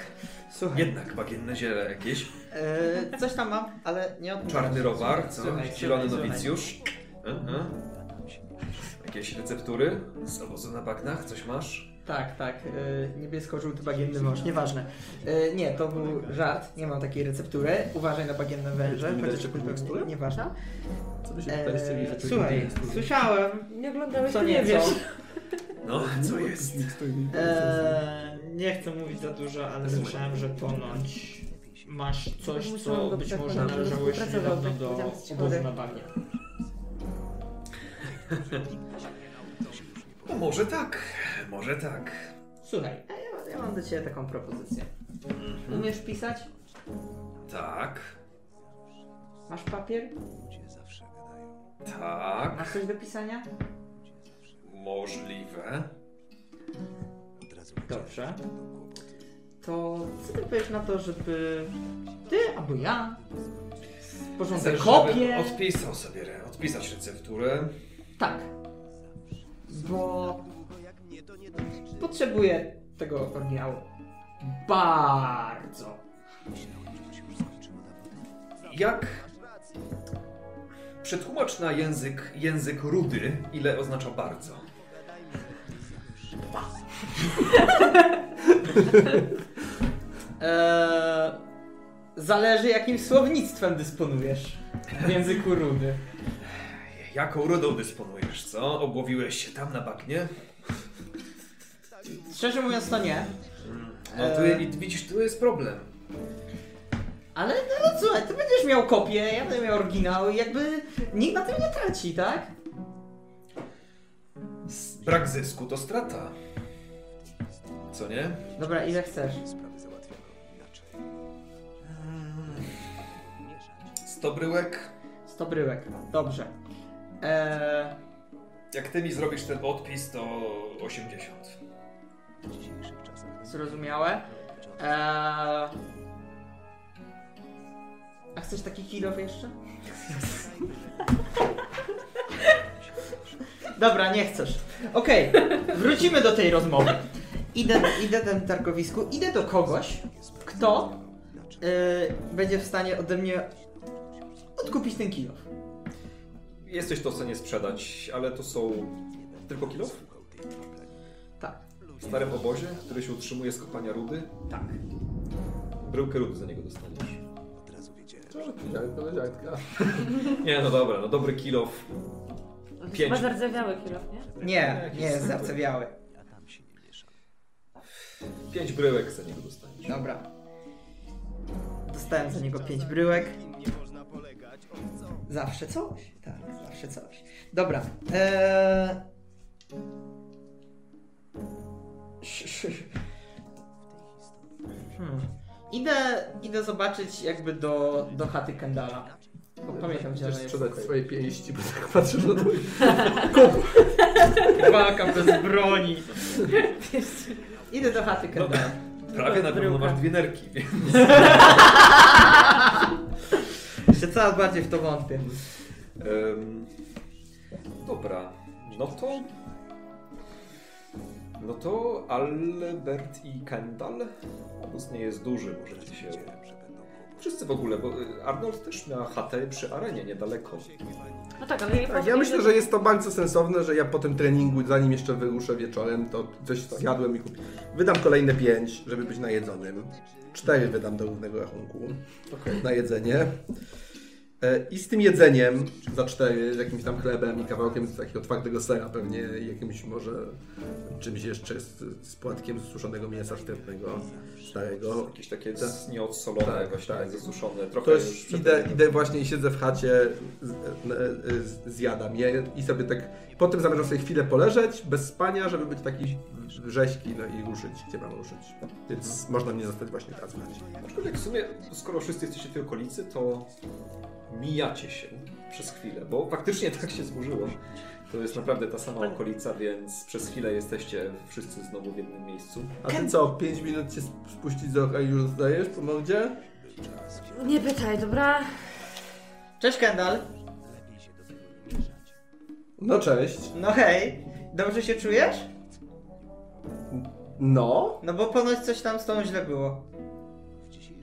Słuchaj. Jednak bagienne ziele jakieś. E, coś tam mam, ale nie od Czarny rowar, co? Zielony nowicjusz. Aha. Jakieś receptury z obozu na bagnach? Coś masz? Tak, tak. E, niebiesko-żółty bagienny wąż, nieważne. E, nie, to był żart, nie mam takiej receptury. Uważaj na bagienne węże. Chociaż miksturę? Nieważne. Co by się tutaj E, rzeczy słuchaj, słyszałem Nie oglądałeś, co to nie wiesz. No, co jest? E, nie chcę mówić za dużo, ale słyszałem, że ponoć masz coś, co być może należało jeszcze niedawno tak do obozu na bagnie. No może tak, może tak. Słuchaj, a ja, ja mam do Ciebie taką propozycję. Umiesz pisać? Tak, Masz papier? tak, Masz coś do pisania? możliwe. Dobrze. To co ty powiesz na to, żeby ty albo ja sporządzę kopię? Odpisał sobie, re- odpisać recepturę. Tak. Bo potrzebuję tego oryginału. Bardzo. Jak przetłumacz na język, język rudy, ile oznacza bardzo? Eee, zależy jakim słownictwem dysponujesz w języku rudy. Jaką rudą dysponujesz, co? Obłowiłeś się tam na bagnie? Szczerze mówiąc to nie. No tu je- widzisz, tu jest problem. Ale no, słuchaj, ty będziesz miał kopię, ja będę miał oryginał i jakby nikt na tym nie traci, tak? Brak zysku to strata. Co nie? Dobra, ile chcesz? 100 bryłek. 100 bryłek. Dobrze. Eee, Jak ty mi zrobisz ten odpis, to 80. zrozumiałe. Eee, a chcesz taki kilof jeszcze? Dobra, nie chcesz. Okej, wrócimy do tej rozmowy. Idę, idę na targowisku, idę do kogoś, kto yy, będzie w stanie ode mnie odkupić ten kilof. Jesteś to w stanie sprzedać, ale to są tylko kilo? W starym obozie, który się utrzymuje z kopania rudy? tak. Bryłkę rudy za niego dostaniesz. Jak koleżanka. Nie, no dobra, no dobry kilof. Pięć. Chyba zardzewiały kilo, nie? Nie, nie jest zarcewiały. Pięć bryłek za niego dostaniesz. Dobra. Dostałem za niego 5 bryłek. Zawsze coś. Tak, zawsze coś. Dobra. Eee... Hmm. Idę, idę zobaczyć jakby do, do chaty Kendala. Bo pamiętam, gdzie ona jest. sprzedać swoje pięści, bo tak patrzysz na twój kup. Walka bez broni. Idę do chaty Kendala. Prawie na pewno masz dwie nerki. Jeszcze coraz bardziej w to wątpię. Em, dobra, no to... No to Albert i Kendall. Obóz nie jest duży, możecie się... Wszyscy w ogóle, bo y, Arnold też miał chatę przy arenie niedaleko. No tak, ale Tak, ja myślę, że jest to bardzo sensowne, że ja po tym treningu, zanim jeszcze wyruszę wieczorem, to coś zjadłem i kupię. Wydam kolejne pięć, żeby być najedzonym. Cztery wydam do równego rachunku na jedzenie. E, I z tym jedzeniem za cztery, z jakimś tam chlebem i kawałkiem takiego twardego sera pewnie, i jakimś może czymś jeszcze z, z płatkiem suszonego mięsa sztywnego, starego. Jakieś takie nieodsolone, Tak, właśnie tak. zasuszone. Trochę To już idę, idę właśnie i siedzę w chacie, z, e, z, zjadam je i sobie tak, potem zamierzam sobie chwilę poleżeć, bez spania, żeby być taki rzeźki no i ruszyć, gdzie mam ruszyć. Więc można mnie zostać właśnie teraz. Aczkolwiek w sumie, skoro wszyscy jesteście w tej okolicy, to mijacie się przez chwilę, bo faktycznie tak się zburzyło. To jest naprawdę ta sama okolica, więc przez chwilę jesteście wszyscy znowu w jednym miejscu. A ty co, 5 minut cię spuścić z oka i już zdajesz po mordzie? Nie pytaj, dobra? Cześć Kendall. No cześć. No hej. Dobrze się czujesz? No, No bo ponoć coś tam z tą źle było.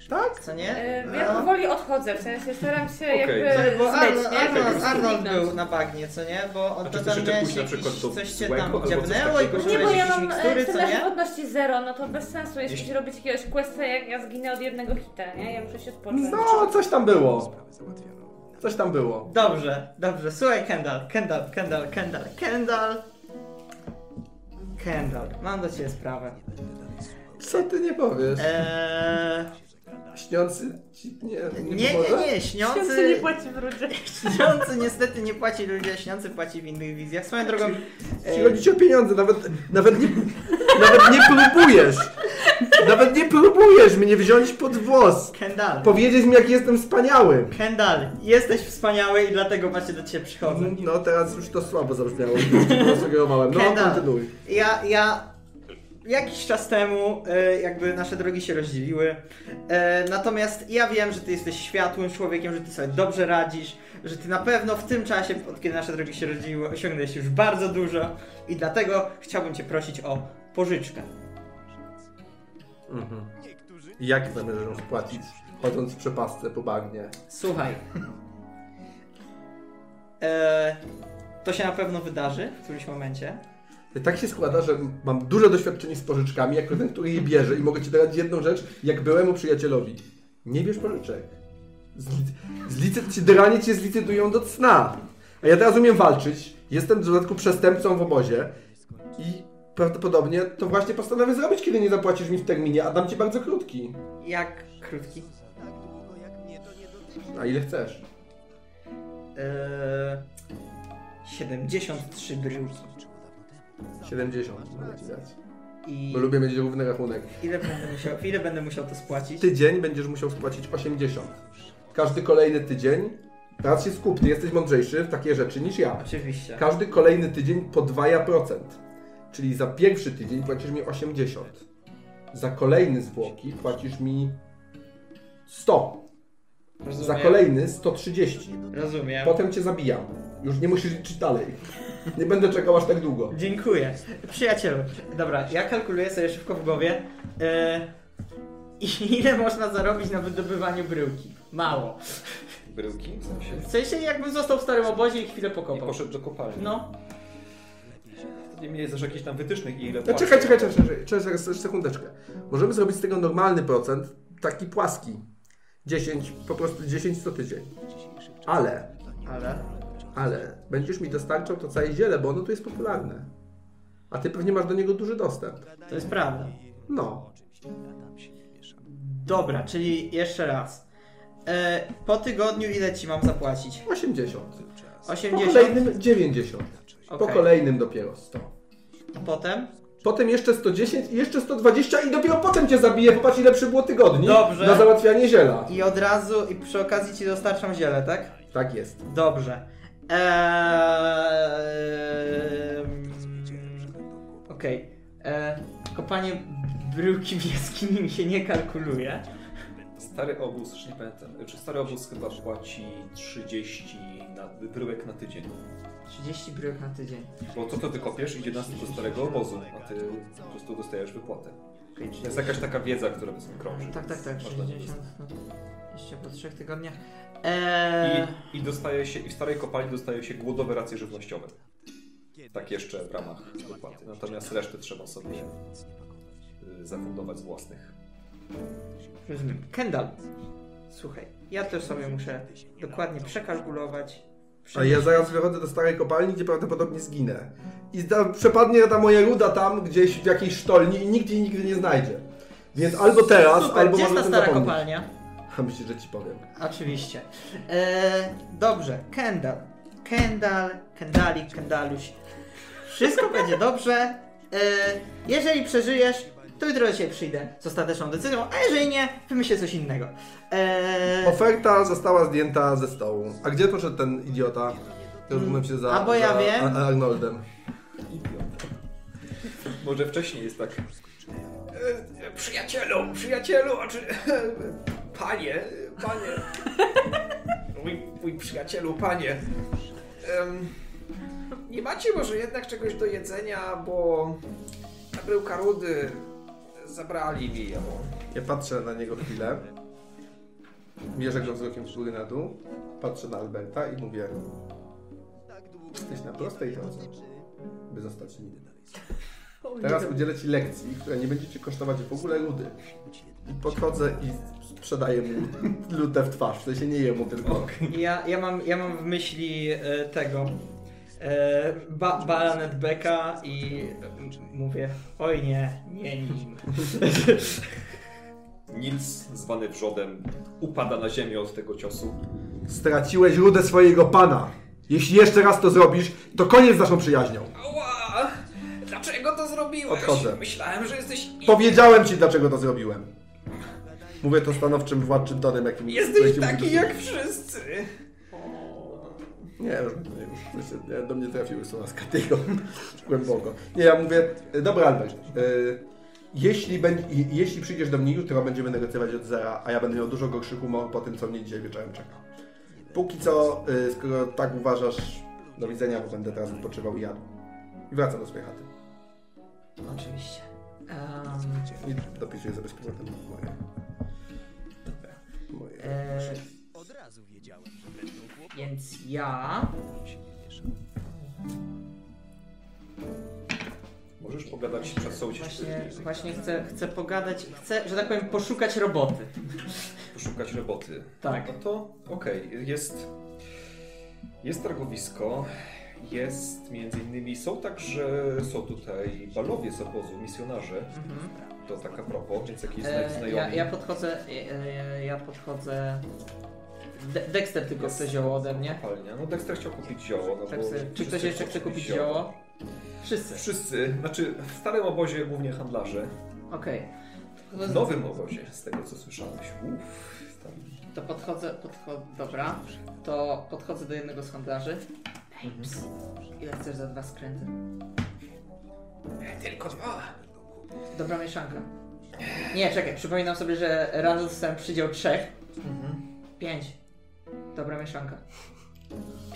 Tak? Co nie? E, ja powoli odchodzę, w sensie staram się Okej. jakby Słuchaj, bo zleć, Arnold, nie? Arnold, Arnold był na bagnie, co nie? Bo on A to czy tam miałeś na przykład coś złego tam dziabnęło i? Nie, bo ja mam mikstury, e, tyle żywotności zero, no to bez sensu jest Jeśli- robić jakiegoś questa, jak ja zginę od jednego hita, nie? Ja muszę się spocząć. No, coś tam było. Coś tam było. Dobrze, dobrze. Słuchaj Kendall, Kendall, Kendall, Kendall, Kendall. Kendall, mam do ciebie sprawę. Co ty nie powiesz? Eee, Śniący ci nie, nie, nie, nie, nie, Śniący nie śniący, płaci w rudzie. śniący niestety nie płaci ludzie, śniący płaci w innych wizjach. Swoją drogą, Ci e, chodzi ci o pieniądze, nawet, nawet, nie, nawet nie próbujesz. Nawet nie próbujesz mnie wziąć pod włos. Kendall, Powiedzieć mi, jak jestem wspaniały. Kendall, jesteś wspaniały i dlatego właśnie do ciebie przychodzę. No teraz już to słabo zabrzmiało, sugerowałem. No Kendall. kontynuuj. Ja, ja jakiś czas temu e, jakby nasze drogi się rozdzieliły. E, natomiast ja wiem, że ty jesteś światłym człowiekiem, że ty sobie dobrze radzisz, że ty na pewno w tym czasie, od kiedy nasze drogi się rozdzieliły, osiągnąłeś już bardzo dużo i dlatego chciałbym cię prosić o pożyczkę. Mhm. Jak zamierzasz spłacić, chodząc w przepastce po bagnie? Słuchaj. E, to się na pewno wydarzy w którymś momencie. Tak się składa, że mam duże doświadczenie z pożyczkami, jako ten, który je bierze i mogę Ci dać jedną rzecz, jak byłemu przyjacielowi. Nie bierz pożyczek. Zlic- zlicy- dranie Cię zlicytują do cna. A ja teraz umiem walczyć, jestem w dodatku przestępcą w obozie i prawdopodobnie to właśnie postanowię zrobić, kiedy nie zapłacisz mi w terminie, a dam Ci bardzo krótki. Jak krótki? A ile chcesz? Eee, 73 bryłki. 70. mogę ci dać. I Bo lubię mieć równy rachunek. ile będę musiał, ile będę musiał to spłacić? Tydzień będziesz musiał spłacić 80. Każdy kolejny tydzień, teraz się skup, ty jesteś mądrzejszy w takie rzeczy niż ja. Oczywiście. Każdy kolejny tydzień podwaja procent. Czyli za pierwszy tydzień płacisz mi 80. Za kolejny zwłoki płacisz mi 100. Rozumiem. Za kolejny 130. Rozumiem. Potem cię zabijam. Już nie musisz liczyć dalej. Nie będę czekał aż tak długo. Dziękuję. Przyjacielu, dobra, ja kalkuluję sobie szybko w głowie. E, ile można zarobić na wydobywaniu bryłki? Mało. Bryłki? W sensie? W sensie jakbym został w starym obozie i chwilę I pokopał. poszedł do kopalni. No, Nie mieli też jakichś tam wytycznych i ile No, czekaj, czekaj, czekaj, czekaj, czekaj sekundeczkę. Możemy zrobić z tego normalny procent, taki płaski. 10, po prostu 10 co tydzień. Ale, ale... ale będziesz mi dostarczał to całe ziele, bo ono tu jest popularne. A ty pewnie masz do niego duży dostęp. To jest prawda. No. Dobra, czyli jeszcze raz. E, po tygodniu ile ci mam zapłacić? 80. Po 80? kolejnym 90. Po Okej. kolejnym dopiero 100. A potem? Potem jeszcze 110 i jeszcze 120 i dopiero potem cię zabiję. Popatrz ile przybyło tygodni Dobrze. na załatwianie ziela. I od razu, i przy okazji ci dostarczam ziele, tak? Tak jest. Dobrze. Eee... Okej. Eee, kopanie bryłki w jaskini mi się nie kalkuluje. Stary obóz, już nie pamiętam, czy stary obóz chyba płaci 30 na, bryłek na tydzień. 30 bryłek na tydzień. Bo to, co ty kopiesz, idzie nas do starego obozu, a ty po prostu dostajesz wypłatę. Jest jakaś taka wiedza, która bez krąży. Tak, tak, tak. Można 60. No, jeszcze po 3 tygodniach. Eee... I, I dostaje się, i w starej kopalni dostaje się głodowe racje żywnościowe. Tak jeszcze w ramach wypłaty. Natomiast resztę trzeba sobie y, zafundować z własnych. Rozumiem. Kendall, słuchaj, ja też sobie muszę dokładnie przekalkulować. A ja zaraz wychodzę do starej kopalni, gdzie prawdopodobnie zginę. I da, przepadnie ta moja ruda tam gdzieś w jakiejś sztolni i nikt jej nigdy nie znajdzie. Więc albo teraz, Super, albo gdzie jest ta stara zapomnieć. kopalnia? A myślisz, że ci powiem. Oczywiście. Eee, dobrze, Kendall. Kendall, Kendalik, Kendaluś. Wszystko będzie dobrze. Eee, jeżeli przeżyjesz, to jutro do Ciebie przyjdę z ostateczną decyzją, a jeżeli nie, wymyślę coś innego. Eee, Oferta została zdjęta ze stołu. A gdzie poszedł ten idiota? Rozumiem się za, A bo ja za wiem. A- Arnoldem. Może wcześniej jest tak. E, Przyjacielu, przyjacielu, a czy. Panie, panie. Mój, mój przyjacielu, panie. Nie macie może jednak czegoś do jedzenia, bo ta bryłka rudy zabrali mi ją. Ja patrzę na niego chwilę. Mierzę go wzrokiem z góry na dół. Patrzę na Alberta i mówię Jesteś na prostej drodze, by zostać nim. Teraz udzielę Ci lekcji, która nie będzie Cię kosztować w ogóle ludy. I podchodzę i sprzedaję mu lutę w twarz. W sensie nie jemu, tylko... ja, ja, mam, ja mam w myśli e, tego. E, ba, Baronet Becka i mówię, oj nie, nie nim. Nils, zwany wrzodem, upada na ziemię od tego ciosu. Straciłeś rudę swojego pana. Jeśli jeszcze raz to zrobisz, to koniec z naszą przyjaźnią. Ała! Dlaczego to zrobiłeś? Odchodzę. Myślałem, że jesteś. Powiedziałem Ci, dlaczego to zrobiłem. Mówię to stanowczym, władczym tonem, jakim... Jesteś taki jak wszyscy. Nie, już, już do mnie trafiły słowa z Katiego głęboko. Nie, ja mówię, e, dobra Albert, e, jeśli, jeśli przyjdziesz do mnie jutro, będziemy negocjować od zera, a ja będę miał dużo gorszy humor po tym, co mnie dzisiaj wieczorem czeka. Póki co, e, skoro tak uważasz, do widzenia, bo będę teraz odpoczywał i jadł. I wracam do swojej chaty. Oczywiście. Um, I dopisuję sobie z powrotem moje... moje e, więc ja Możesz pogadać przed sobą właśnie, właśnie chcę, chcę pogadać, chcę, że tak powiem, poszukać roboty. poszukać roboty. Tak. No to okej, jest. Jest targowisko. Jest między innymi, są także, są tutaj balowie z obozu, misjonarze. Mhm. To taka propos, więc jakiś E, znajomy. ja, ja podchodzę, e, ja podchodzę De Dexter tylko chce zioło ode mnie. Kopalnia. No Dexter chciał kupić zioło. No Tak sobie, czy ktoś jeszcze chce kupić zioło? Wszyscy. Wszyscy. Znaczy w starym obozie głównie handlarze. Okej. W nowym obozie, z tego co słyszałeś. Uff, tam. To podchodzę, podchodzę, dobra. To podchodzę do jednego z handlarzy. Babes, ile chcesz za dwa skręty? Tylko dwa. Dobra mieszanka. Nie, czekaj, przypominam sobie, że dostałem przydział trzech. Pięć. Dobra mieszanka.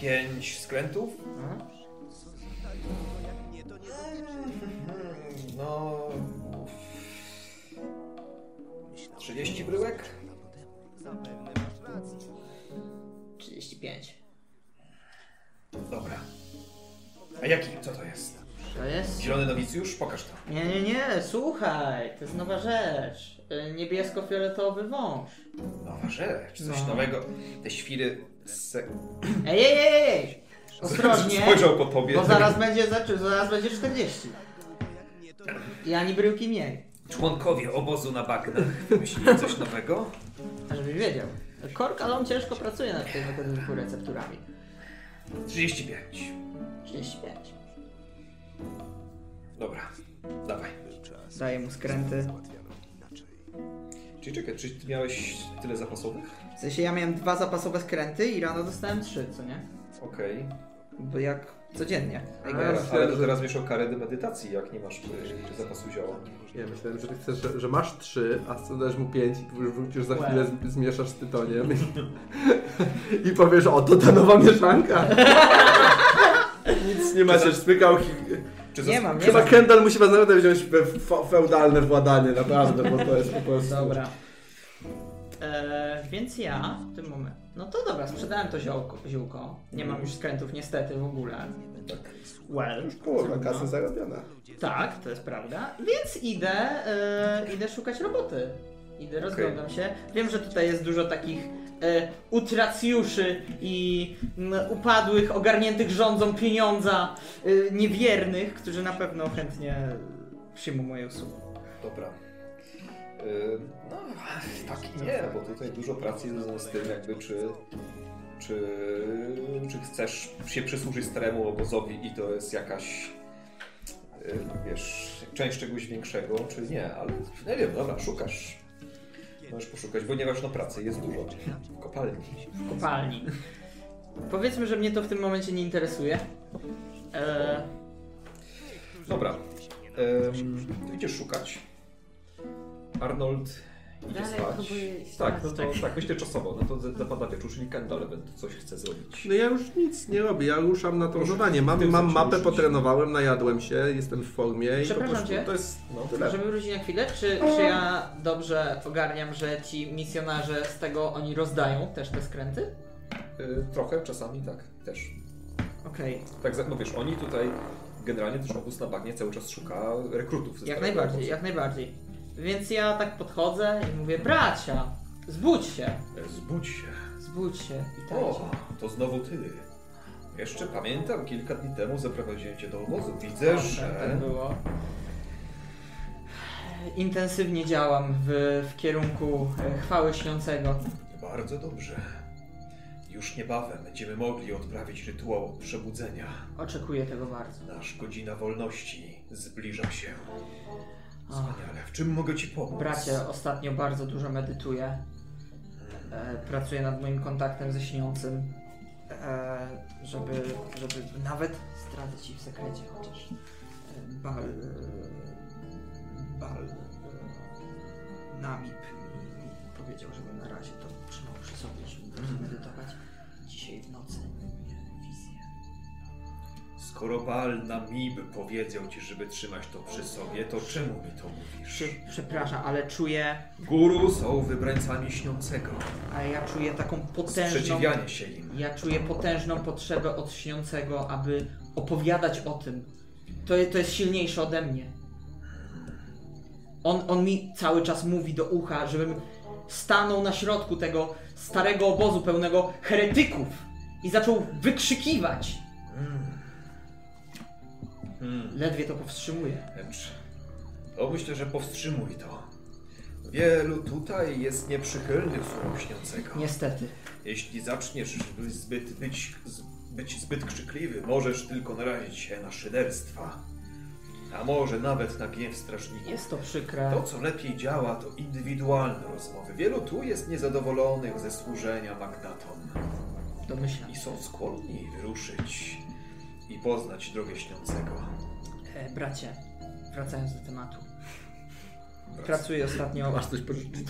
Pięć skrętów. No. No. 30 bryłek? 35. Dobra. A jaki? Co to jest? Jest? Zielony nowicjusz? Pokaż to. Nie, nie, nie, słuchaj, to jest nowa rzecz. Y, Niebiesko-fioletowy wąż. Nowa rzecz, coś No. nowego. Te świry. Se... Ej, ej, ej, ej! Ostrożnie, Spojrzał po tobie. bo zaraz będzie zaczy, zaraz będzie 40. I ani bryłki mniej. Członkowie obozu na bagnach wymyślili coś nowego? A żebyś wiedział. Kork, ale on ciężko pracuje nad tymi tego typu recepturami. 35. 35. Dobra, dawaj. Daję mu skręty. Czyli czekaj, czy ty miałeś tyle zapasowych? W sensie ja miałem dwa zapasowe skręty i rano dostałem trzy, co nie? Okej. Bo jak codziennie. A, ale myślałem, to że- teraz wiesz o karę do medytacji, jak nie masz y, zapasu zioła. Ja myślałem, że ty chcesz, że, że masz trzy, a co dasz mu pięć i wró- wrócisz za chwilę, z- zmieszasz z tytoniem i, i powiesz, o to ta nowa mieszanka. Nic nie macie, spykał. Czy Nie mam, nie Chyba mam. Kendall musi was naprawdę wziąć we feudalne władanie, naprawdę, bo to jest po prostu... Dobra. Eee, więc ja w tym momencie. No to dobra, sprzedałem to ziółko. ziółko. Nie mam już skrętów niestety w ogóle. Tak. Well. Połowa trudno. kasy zarobiona. Tak, to jest prawda. Więc idę, e, idę szukać roboty. Idę, rozglądam się. Wiem, że tutaj jest dużo takich e, utracjuszy i upadłych, ogarniętych rządzą pieniądza, e, niewiernych, którzy na pewno chętnie przyjmą moje usługi. Dobra. Y, No, tak i nie, bo tutaj dużo pracy jest z tym, jakby czy, czy, czy chcesz się przysłużyć staremu obozowi i to jest jakaś, y, wiesz, część czegoś większego, czy nie, ale nie wiem, dobra, szukasz. Możesz poszukać, ponieważ no pracy jest dużo w kopalni. w kopalni. Powiedzmy, że mnie to w tym momencie nie interesuje. E, Dobra, to idziesz szukać. Arnold idzie Dalej spać. próbuję iść Tak, spać. no to tak, myślę czasowo, no to z- zapada wieczór, czyli Kendall ewentualnie coś chce zrobić. No ja już nic nie robię, ja ruszam na zadanie. Mam, mam mapę, ruszyć. potrenowałem, najadłem się, jestem w formie i po Przepraszam prostu cię. to jest No, tyle. możemy wrócić na chwilę? Czy, czy ja dobrze ogarniam, że ci misjonarze z tego oni rozdają też te skręty? Y, trochę, czasami tak, też. Okej. Tak, za- no wiesz, oni tutaj, generalnie też obóz na bagnie cały czas szuka rekrutów. ze Jak starego najbardziej, obozu. jak najbardziej. Więc ja tak podchodzę i mówię, bracia, zbudź się, Zbudź się. zbudź się i O, tajcie. to znowu ty. Jeszcze pamiętam, kilka dni temu zaprowadziłem cię do obozu. Widzę, Tak że... było. Intensywnie działam w, w kierunku e, chwały śniącego. Bardzo dobrze. Już niebawem będziemy mogli odprawić rytuał przebudzenia. Oczekuję tego bardzo. Nasz godzina wolności zbliża się. Wspaniale. W czym mogę ci pomóc? bracie, ostatnio bardzo dużo medytuję. E, pracuję nad moim kontaktem ze śniącym. E, żeby, żeby nawet zdradzę ci w sekrecie chociaż. E, bal. Bal. E, namip mi powiedział, żebym na razie to trzymał przy sobie, żeby mm. medytować. Skoro Bal na Mib powiedział ci, żeby trzymać to przy sobie, to czemu mi to mówisz? Przy, przepraszam, ale czuję, Guru są wybrańcami śniącego. ale ja czuję taką potężną. Sprzeciwianie się im. Ja czuję potężną potrzebę od śniącego, aby opowiadać o tym. To, to jest silniejsze ode mnie. On, on mi cały czas mówi do ucha, żebym stanął na środku tego starego obozu pełnego heretyków i zaczął wykrzykiwać. Hmm. Ledwie to powstrzymuję. Lecz to myślę, że powstrzymuj to. Wielu tutaj jest nieprzychylnych słowom śniącego. Niestety. Jeśli zaczniesz zbyt być, być zbyt krzykliwy, możesz tylko narazić się na szyderstwa. A może nawet na gniew strażników. Jest to przykre. To, co lepiej działa, to indywidualne rozmowy. Wielu tu jest niezadowolonych ze służenia magnatom Domyślam. i są skłonni wyruszyć i poznać drogę śniącego. E, bracie, wracając do tematu. Pracuję ostatnio. Masz coś pożyczyć?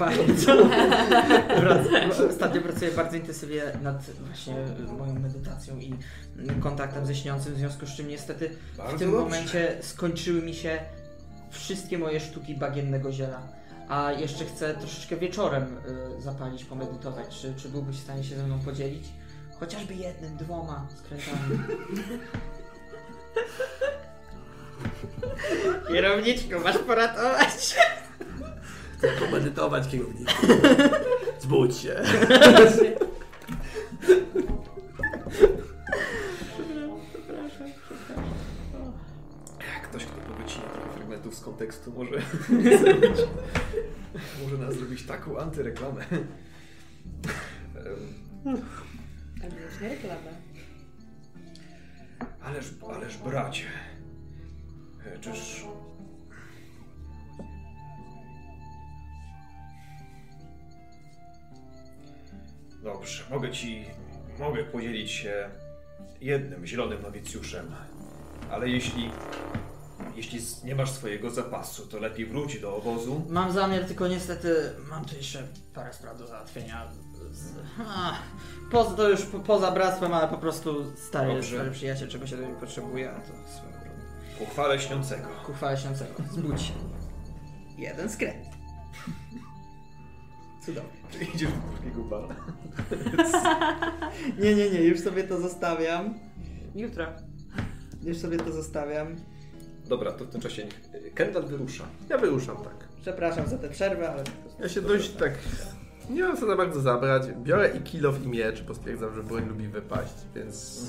Ostatnio pracuję bardzo intensywnie nad właśnie moją medytacją i kontaktem ze śniącym, w związku z czym niestety w Bardzo tym dobrze. momencie skończyły mi się wszystkie moje sztuki bagiennego ziela. A jeszcze chcę troszeczkę wieczorem y, zapalić, pomedytować. Czy, czy byłbyś w stanie się ze mną podzielić? Chociażby jednym, dwoma skrętami. Kierowniczko, masz poratować. Chcę pomedytować kierowniku. Zbudź się. Ktoś, kto powycina trochę fragmentów z kontekstu, może zrobić, może nas zrobić taką antyreklamę. Albo już nie reklamę. Ależ, ależ bracie, e, czyż... Dobrze, mogę ci, mogę podzielić się jednym zielonym nowicjuszem, ale jeśli, jeśli nie masz swojego zapasu, to lepiej wróć do obozu. Mam zamiar, tylko niestety mam tu jeszcze parę spraw do załatwienia. Poza, to już po, poza bractwem, ale po prostu stary, Dobrze. stary przyjaciel, czego się do mnie potrzebuje, a to swoją drogą. Ku chwale śniącego. Ku chwale śniącego. Zbudź się. Jeden skręt. Cudownie. Czy idziesz do drugiego bara? Nie, nie, nie, już sobie to zostawiam. Jutro. Już sobie to zostawiam. Dobra, to w tym czasie niech- Kendall wyrusza. Ja wyruszam tak. Przepraszam za tę przerwę, ale... Ja się dość tak... Nie mam co za bardzo zabrać. Biorę i kilof i miecz, bo stwierdzam, że broń lubi wypaść, więc...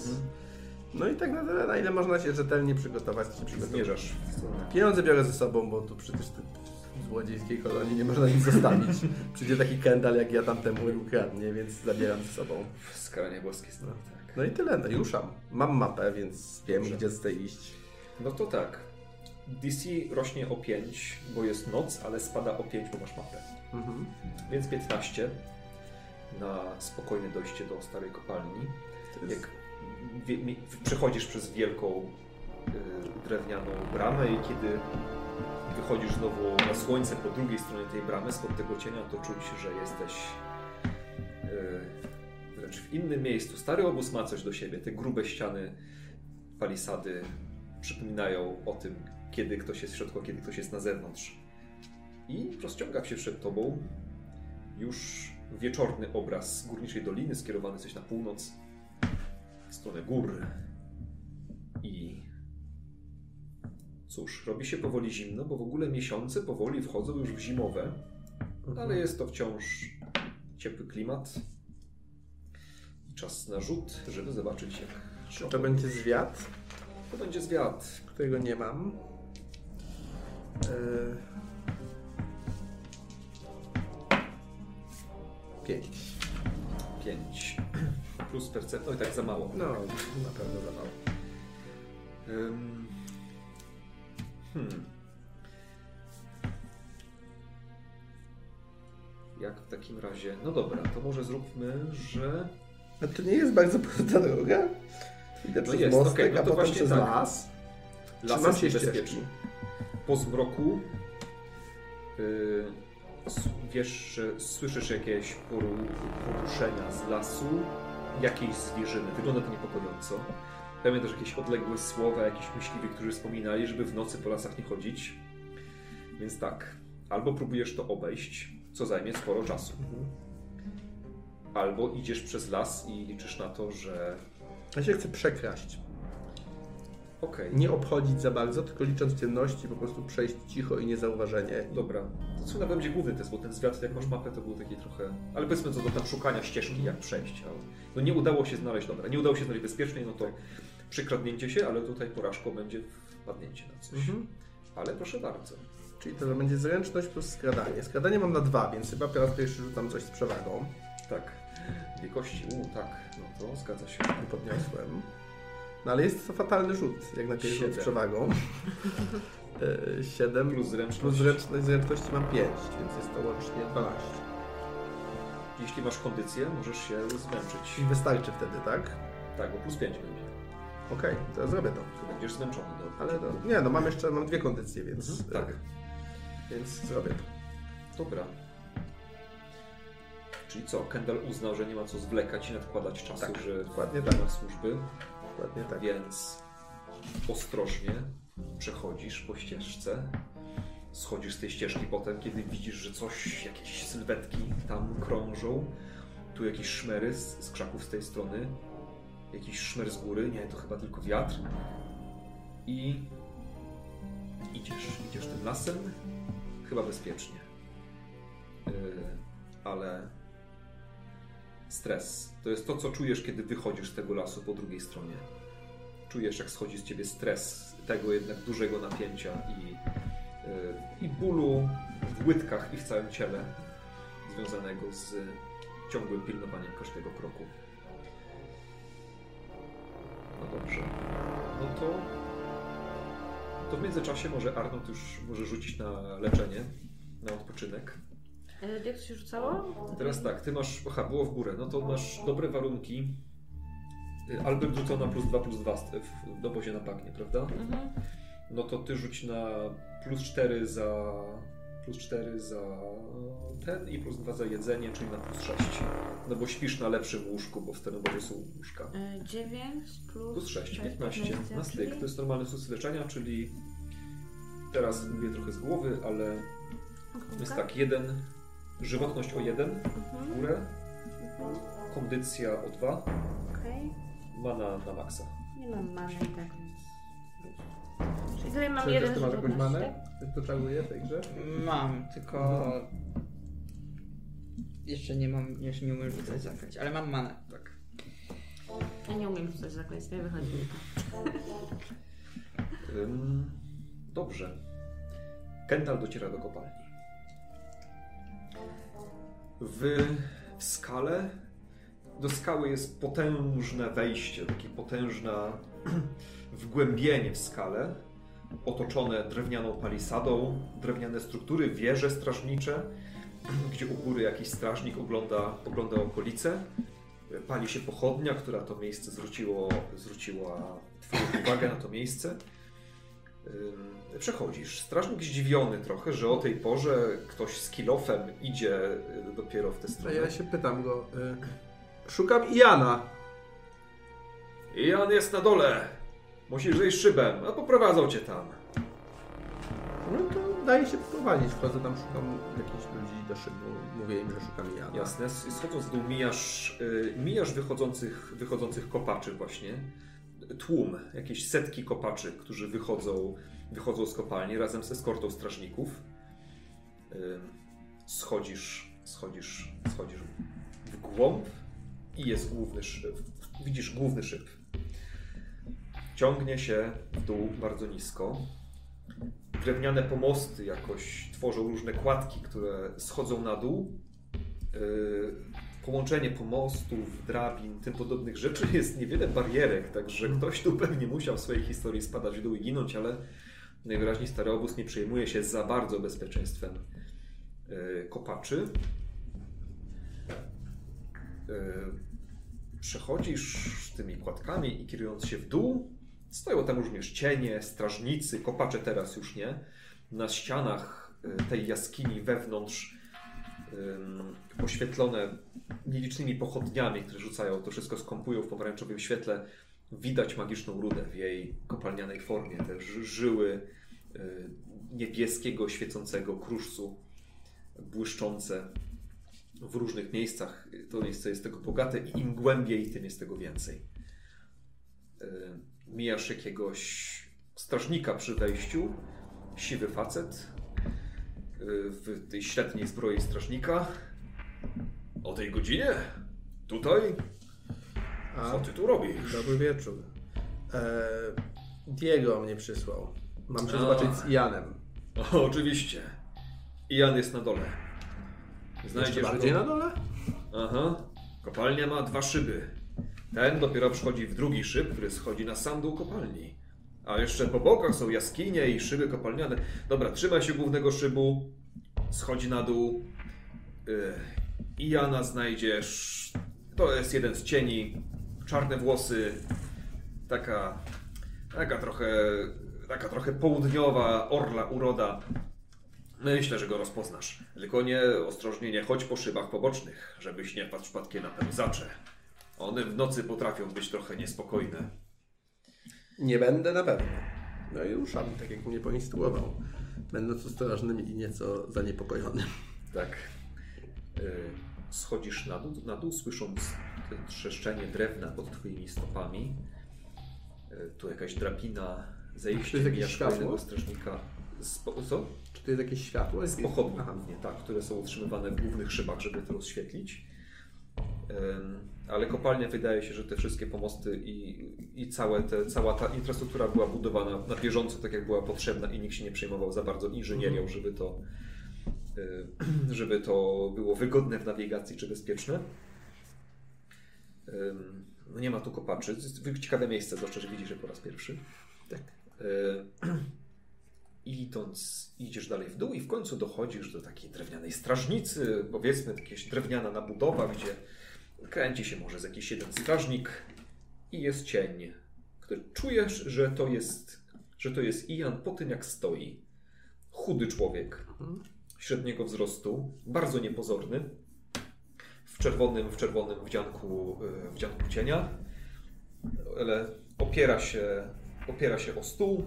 No i tak na tyle, na ile można się rzetelnie przygotować, to się przygotować. Zmierzasz. Pieniądze biorę ze sobą, bo tu przecież w złodziejskiej kolonii nie można nic zostawić. Przyjdzie taki kendal jak ja tamtemu i ukradnie, więc zabieram ze sobą. Skaranie boskie znowu, tak. No i tyle, no i ruszam. Mam mapę, więc wiem, Dobrze. gdzie chcę iść. No to tak. DC rośnie o 5, bo jest noc, ale spada o 5, bo masz mapę. Mhm. Więc 15 na spokojne dojście do starej kopalni. Jest- Jak przechodzisz przez wielką y, drewnianą bramę i kiedy wychodzisz znowu na słońce po drugiej stronie tej bramy, spod tego cienia, to czuć, że jesteś y, wręcz w innym miejscu. Stary obóz ma coś do siebie. Te grube ściany palisady przypominają o tym, kiedy ktoś jest w środku, a kiedy ktoś jest na zewnątrz. I rozciąga się przed tobą już wieczorny obraz górniczej doliny skierowany coś na północ, w stronę gór. I cóż, robi się powoli zimno, bo w ogóle miesiące powoli wchodzą już w zimowe, ale jest to wciąż ciepły klimat. Czas na rzut, żeby zobaczyć jak Czy to będzie zwiat, to będzie zwiat. którego nie mam? Yy... Pięć. 5 plus percepcja, no i tak za mało. No, na pewno za mało. Ym, Hmm. Jak w takim razie? No dobra, to może zróbmy, że. A to nie jest bardzo prosta droga? Idę No przez jest, mostek, okej, no a to potem właśnie przez tak. las. Las jest się niebezpieczny. Po zmroku yy, wiesz, słyszysz jakieś poru- poruszenia z lasu, jakiejś zwierzyny. Wygląda to niepokojąco. Pamiętasz jakieś odległe słowa, jakiś myśliwi, którzy wspominali, żeby w nocy po lasach nie chodzić. Więc tak, albo próbujesz to obejść, co zajmie sporo czasu. Albo idziesz przez las i liczysz na to, że. Ja się chcę przekraść. Okej, Nie obchodzić za bardzo, tylko licząc ciemności, po prostu przejść cicho i niezauważenie. dobra. To co nawet będzie główny test, bo ten zwiat, jak masz mapę, to był taki trochę. Ale powiedzmy co do tam szukania ścieżki, jak przejść. Ale no nie udało się znaleźć, dobra, nie udało się znaleźć bezpiecznie, no to przykradnięcie się, ale tutaj porażką będzie wpadnięcie na coś. Mhm. Ale proszę bardzo. Czyli to będzie zręczność plus skradanie. Skradanie mam na dwa, więc chyba po raz pierwszy rzucam coś z przewagą. Tak. Dwie kości, u tak, no to zgadza się. Podniosłem. No ale jest to fatalny rzut, jak na pierwszy rzut z przewagą. 7 Plus zręczność. plus zręczność, zręczności mam 5, więc jest to łącznie 12. Jeśli masz kondycję, możesz się zmęczyć. I wystarczy wtedy, tak? Tak, bo plus 5 będzie. Okej, to ja zrobię to. To będziesz zmęczony. No. Ale to, nie, no mam jeszcze, mam dwie kondycje, więc, Mhm, e, tak. więc zrobię to. Dobra. Czyli co, Kendall uznał, że nie ma co zwlekać i nadkładać czasu, Tak, że dokładnie nie tak. służby, Dokładnie tak. więc ostrożnie przechodzisz po ścieżce. Schodzisz z tej ścieżki potem, kiedy widzisz, że coś, jakieś sylwetki tam krążą. Tu jakieś szmery z, z krzaków z tej strony. Jakiś szmer z góry. Nie, to chyba tylko wiatr. I idziesz, idziesz tym lasem. Chyba bezpiecznie. Yy, ale stres. To jest to, co czujesz, kiedy wychodzisz z tego lasu po drugiej stronie. Czujesz, jak schodzi z ciebie stres tego jednak dużego napięcia i, yy, i bólu w łydkach i w całym ciele związanego z ciągłym pilnowaniem każdego kroku. No dobrze. No to, to w międzyczasie może Arnold już może rzucić na leczenie, na odpoczynek. E, Jak to się rzucało? Teraz tak, ty masz. Aha, było w górę. No to masz dobre warunki. Y, Albert rzucał na plus 2, plus 2 w, w obozie na bagnie, prawda? Mhm. No to ty rzuć na plus 4 za. Plus 4 za ten i plus 2 za jedzenie, czyli na plus 6. No bo śpisz na lepszym łóżku, bo w tym obozie są łóżka. E, 9 plus, Plus 6, sześć, 15 na styk. To jest normalny sukces leczenia, czyli teraz mówię trochę z głowy, ale jest tak, jeden, żywotność o 1 Mhm. w górę, kondycja o 2, Okej. mana na maksa. Nie mam many i tak. Czyli tutaj mam Czy jeden ty masz jakąś żywotności, manę? Ty to czaruje w tej grze? Mam, tylko jeszcze nie mam, jeszcze nie umiem rzucać zaklęć, ale mam manę. Tak. tak? Ja nie umiem rzucać zaklęć, nie wychodzi mi to. Ym, dobrze. Kendall dociera do kopalni. W, skale do skały jest potężne wejście, takie potężna wgłębienie w skale, otoczone drewnianą palisadą, drewniane struktury, wieże strażnicze, gdzie u góry jakiś strażnik ogląda, ogląda okolice. Pali się pochodnia, która to miejsce zwróciło, zwróciła Twoją uwagę na to miejsce. Przechodzisz. Strażnik zdziwiony trochę, że o tej porze ktoś z kilofem idzie y, dopiero w tę A stronę. ja się pytam go. Y, szukam Iana. Jan jest na dole. Musisz zejść szybem, a poprowadzą cię tam. No to daje się poprowadzić. Wchodzę tam, szukam jakichś ludzi do szybu. Mówię im, że szukam Iana. Jasne. Schodząc w dół mijasz, y, mijasz wychodzących, wychodzących kopaczy właśnie. Tłum, jakieś setki kopaczy, którzy wychodzą, wychodzą z kopalni razem z eskortą strażników. Schodzisz, schodzisz, schodzisz w głąb i jest główny szyb. Widzisz główny szyb. Ciągnie się w dół bardzo nisko. Drewniane pomosty jakoś tworzą różne kładki, które schodzą na dół. Połączenie pomostów, drabin, tym podobnych rzeczy jest niewiele barierek, także ktoś tu pewnie musiał w swojej historii spadać w dół i ginąć, ale najwyraźniej stary obóz nie przejmuje się za bardzo bezpieczeństwem yy, kopaczy. Yy, przechodzisz tymi kładkami i kierując się w dół, stoją tam również cienie, strażnicy, kopacze teraz już nie. Na ścianach y, tej jaskini wewnątrz oświetlone nielicznymi pochodniami, które rzucają to wszystko, skąpują w pomarańczowym świetle. Widać magiczną rudę w jej kopalnianej formie, te ży- żyły y, niebieskiego, świecącego kruszcu, błyszczące w różnych miejscach. To miejsce jest tego bogate i im głębiej, tym jest tego więcej. Y, Mijasz jakiegoś strażnika przy wejściu, siwy facet w tej średniej zbroi strażnika. O tej godzinie? Tutaj? Co ty tu robisz? dobry wieczór. E, Diego mnie przysłał. Mam się A. zobaczyć z Ianem. O, oczywiście. Ian jest na dole. Jeszcze Znajdziesz bardziej go. na dole? Aha. Kopalnia ma dwa szyby. Ten dopiero wchodzi w drugi szyb, który schodzi na sam dół kopalni. A jeszcze po bokach są jaskinie i szyby kopalniane. Dobra, trzymaj się głównego szybu. Schodzi na dół. Yy, I Jana znajdziesz. To jest jeden z cieni. Czarne włosy. Taka. Taka trochę. Taka trochę południowa, orla uroda. Myślę, że go rozpoznasz. Tylko nie ostrożnie nie chodź po szybach pobocznych, żebyś nie wpadł przypadkiem na pełzacze. One w nocy potrafią być trochę niespokojne. Nie będę na pewno. No i ruszam, tak jak mnie poinstruował. Będąc ostrożnym i nieco zaniepokojonym. Tak. Y, schodzisz na dół, na dół słysząc trzeszczenie drewna pod twoimi stopami. Y, tu jakaś drabina, Czy zejście to jest jakieś światło? strażnika. Co? Czy to jest jakieś światło? Z pochodni, Aha. głównie, tak, które są utrzymywane w głównych szybach, żeby to rozświetlić. Ym, Ale kopalnia wydaje się, że te wszystkie pomosty i, i całe te, cała ta infrastruktura była budowana na bieżąco, tak jak była potrzebna i nikt się nie przejmował za bardzo inżynierią, żeby to, y, żeby to było wygodne w nawigacji czy bezpieczne. No nie ma tu kopaczy. Ciekawe miejsce, zwłaszcza, że widzisz je po raz pierwszy. Tak. Y, Idąc, idziesz dalej w dół i w końcu dochodzisz do takiej drewnianej strażnicy, powiedzmy jakaś drewniana nabudowa, gdzie kręci się może z jakiś jeden strażnik i jest cień, który czujesz, że to jest, że to jest Ian po tym jak stoi. Chudy człowiek, średniego wzrostu, bardzo niepozorny, w czerwonym, w czerwonym wdzianku, e, wdzianku cienia, ale opiera się, opiera się o stół,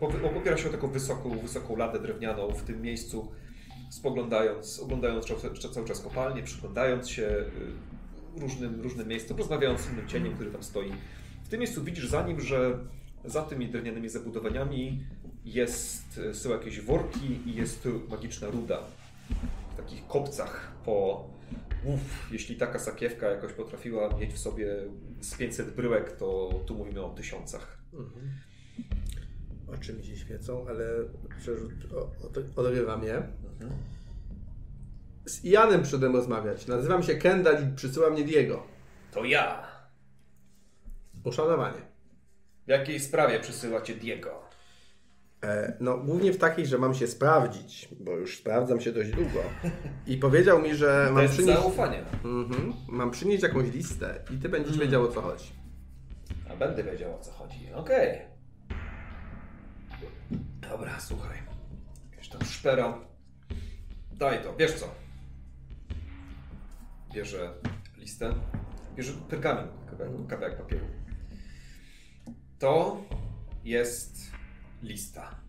po- opiera się o taką wysoką, wysoką ladę drewnianą w tym miejscu, spoglądając, oglądając cały, czas kopalnię, przyglądając się yy, różnym, różnym miejscom, rozmawiając z innym cieniem, który tam stoi. W tym miejscu widzisz za nim, że za tymi drewnianymi zabudowaniami jest, są jakieś worki i jest magiczna ruda. W takich kopcach po... Uf, jeśli taka sakiewka jakoś potrafiła mieć w sobie z 500 bryłek, to tu mówimy o tysiącach. Mhm. Oczy mi się świecą, ale przerzut, o, o. Z Ianem przyszedłem rozmawiać. Nazywam się Kendall i przysyła mnie Diego. To ja. Uszanowanie. W jakiej sprawie przysyła cię Diego? E, no, głównie w takiej, że mam się sprawdzić, bo już sprawdzam się dość długo. I powiedział mi, że mam Bez przynieść, zaufania. mhm, mam przynieść jakąś listę i ty będziesz Mhm. wiedział o co chodzi. A będę wiedział o co chodzi. Okej. Dobra, słuchaj. Jakieś tam szpera. Daj to, wiesz co? Bierze listę. Bierze pergamin, kawałek, kawałek papieru. To jest lista.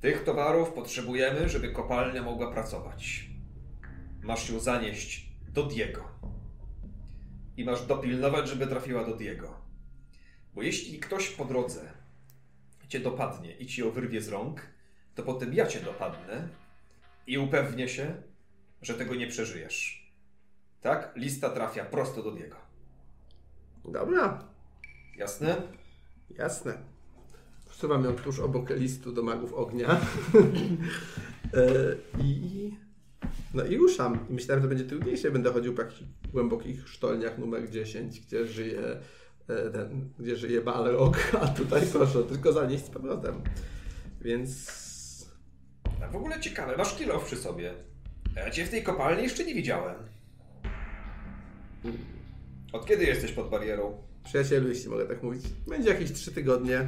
Tych towarów potrzebujemy, żeby kopalnia mogła pracować. Masz ją zanieść do Diego. I masz dopilnować, żeby trafiła do Diego. Bo jeśli ktoś po drodze cię dopadnie i ci ją wyrwie z rąk, to potem ja cię dopadnę i upewnię się, że tego nie przeżyjesz. Tak? Lista trafia prosto do Diego. Dobra, Jasne? jasne. Wsuwam ją tuż obok listu do magów ognia. e, I no i ruszam. I myślałem, że będzie trudniejsze. Będę chodził po jakichś głębokich sztolniach numer 10, gdzie żyje e, ten, gdzie żyje Balrog, a tutaj proszę tylko zanieść z powrotem. Więc A w ogóle ciekawe, masz kilof przy sobie. Ja cię w tej kopalni jeszcze nie widziałem. Od kiedy jesteś pod barierą? Przyjacielu, jeśli mogę tak mówić, będzie jakieś trzy tygodnie.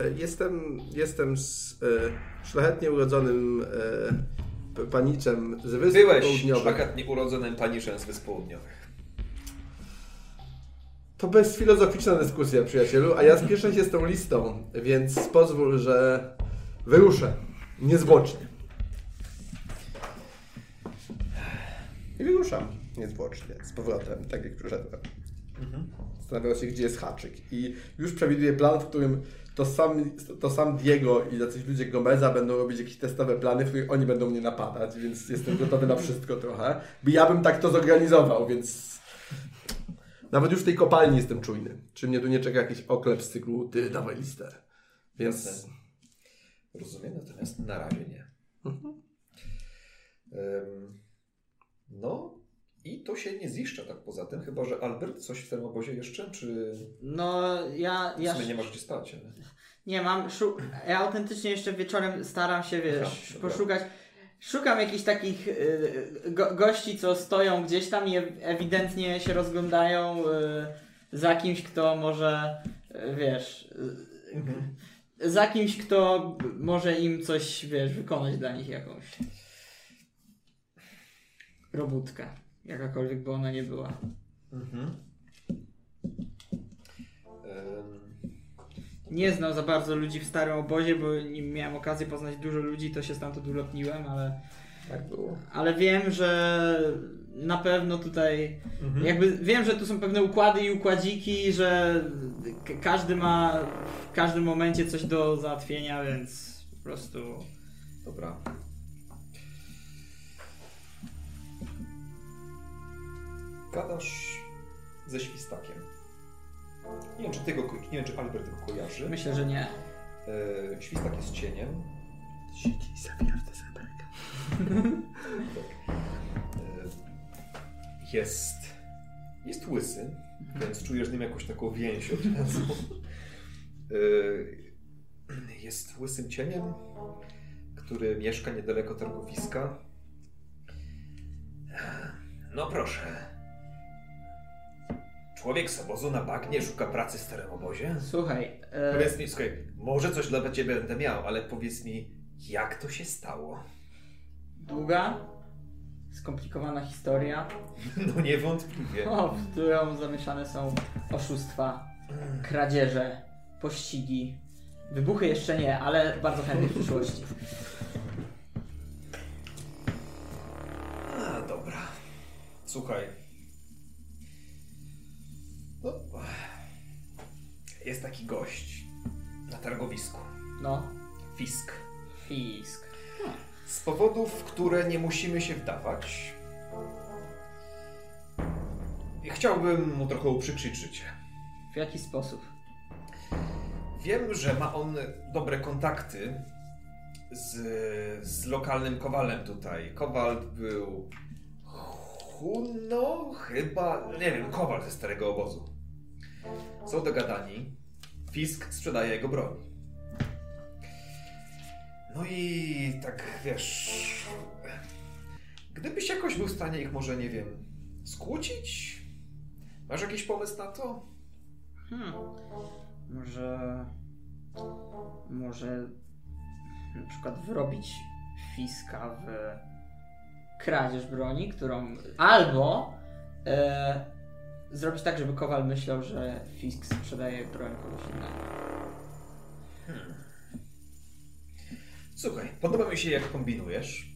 E, Jestem, jestem z e, szlachetnie urodzonym e, paniczem z Wysp Byłeś Południowych. szlachetnie urodzonym paniszem z Wysp Południowych. To bezfilozoficzna dyskusja, przyjacielu, a ja spieszę się z tą listą, więc pozwól, że wyruszę niezwłocznie. I wyruszam niezwłocznie, z powrotem, tak jak przyszedłem. Zastanawiał się, gdzie jest haczyk. I już przewiduję plan, w którym to sam, to sam Diego i jacyś ludzie Gomeza będą robić jakieś testowe plany, w których oni będą mnie napadać, więc jestem gotowy na wszystko trochę. Ja bym tak to zorganizował, więc nawet już w tej kopalni jestem czujny. Czy mnie tu nie czeka jakiś oklep z cyklu, ty dawaj listę. Więc. Rozumiem, natomiast na razie nie. Em, No i to się nie ziszcza tak poza tym, chyba że Albert coś w tym obozie jeszcze, czy No, ja... w ja sumie nie masz gdzie spać? Ale... Nie mam. Szu- ja autentycznie jeszcze wieczorem staram się, wiesz, Aha, poszukać. Szukam jakichś takich y, go- gości, co stoją gdzieś tam i ew- ewidentnie się rozglądają y, za kimś, kto może, y, wiesz, y, za kimś, kto może im coś, wiesz, wykonać dla nich jakąś robótkę. Jakakolwiek by ona nie była. Mhm. Nie znam za bardzo ludzi w starym obozie, bo nie miałem okazji poznać dużo ludzi, to się stamtąd ulotniłem, ale... Tak było. Ale wiem, że na pewno tutaj. Mhm. Jakby wiem, że tu są pewne układy i układziki, że każdy ma w każdym momencie coś do załatwienia, więc po prostu. Dobra. Gadasz ze świstakiem. Nie wiem, czy ty go, nie wiem, czy Albert go kojarzy. Myślę, że nie. E, świstak jest cieniem. Siedzi i zabija w tę. Tak. Jest. Jest łysy, więc czujesz z nim jakąś taką więź od razu. E, jest łysym cieniem, który mieszka niedaleko targowiska. No proszę. Człowiek z obozu na bagnie szuka pracy w starym obozie? Słuchaj, e, Powiedz mi, słuchaj, może coś dla ciebie będę miał, ale powiedz mi, jak to się stało? długa, skomplikowana historia, No niewątpliwie. o, w którą zamieszane są oszustwa, kradzieże, pościgi. Wybuchy jeszcze nie, ale bardzo chętnie w przyszłości. A, dobra. Słuchaj. No, jest taki gość na targowisku. No, Fisk. fisk. Z powodów, w które nie musimy się wdawać, chciałbym mu trochę uprzykrzyć życie. W jaki sposób? Wiem, że ma on dobre kontakty z, z lokalnym kowalem tutaj. Kowal był. Huno? Chyba. Nie wiem, kowal ze starego obozu. Są dogadani. Fisk sprzedaje jego broń. No i tak wiesz. Gdybyś jakoś był w stanie ich może, nie wiem, skłócić? Masz jakiś pomysł na to? Hmm. Może. Może. Na przykład wrobić fiska w kradzież broni, którą. Albo. E, zrobić tak, żeby kowal myślał, że fisk sprzedaje broń komuś innemu. Słuchaj, podoba mi się jak kombinujesz.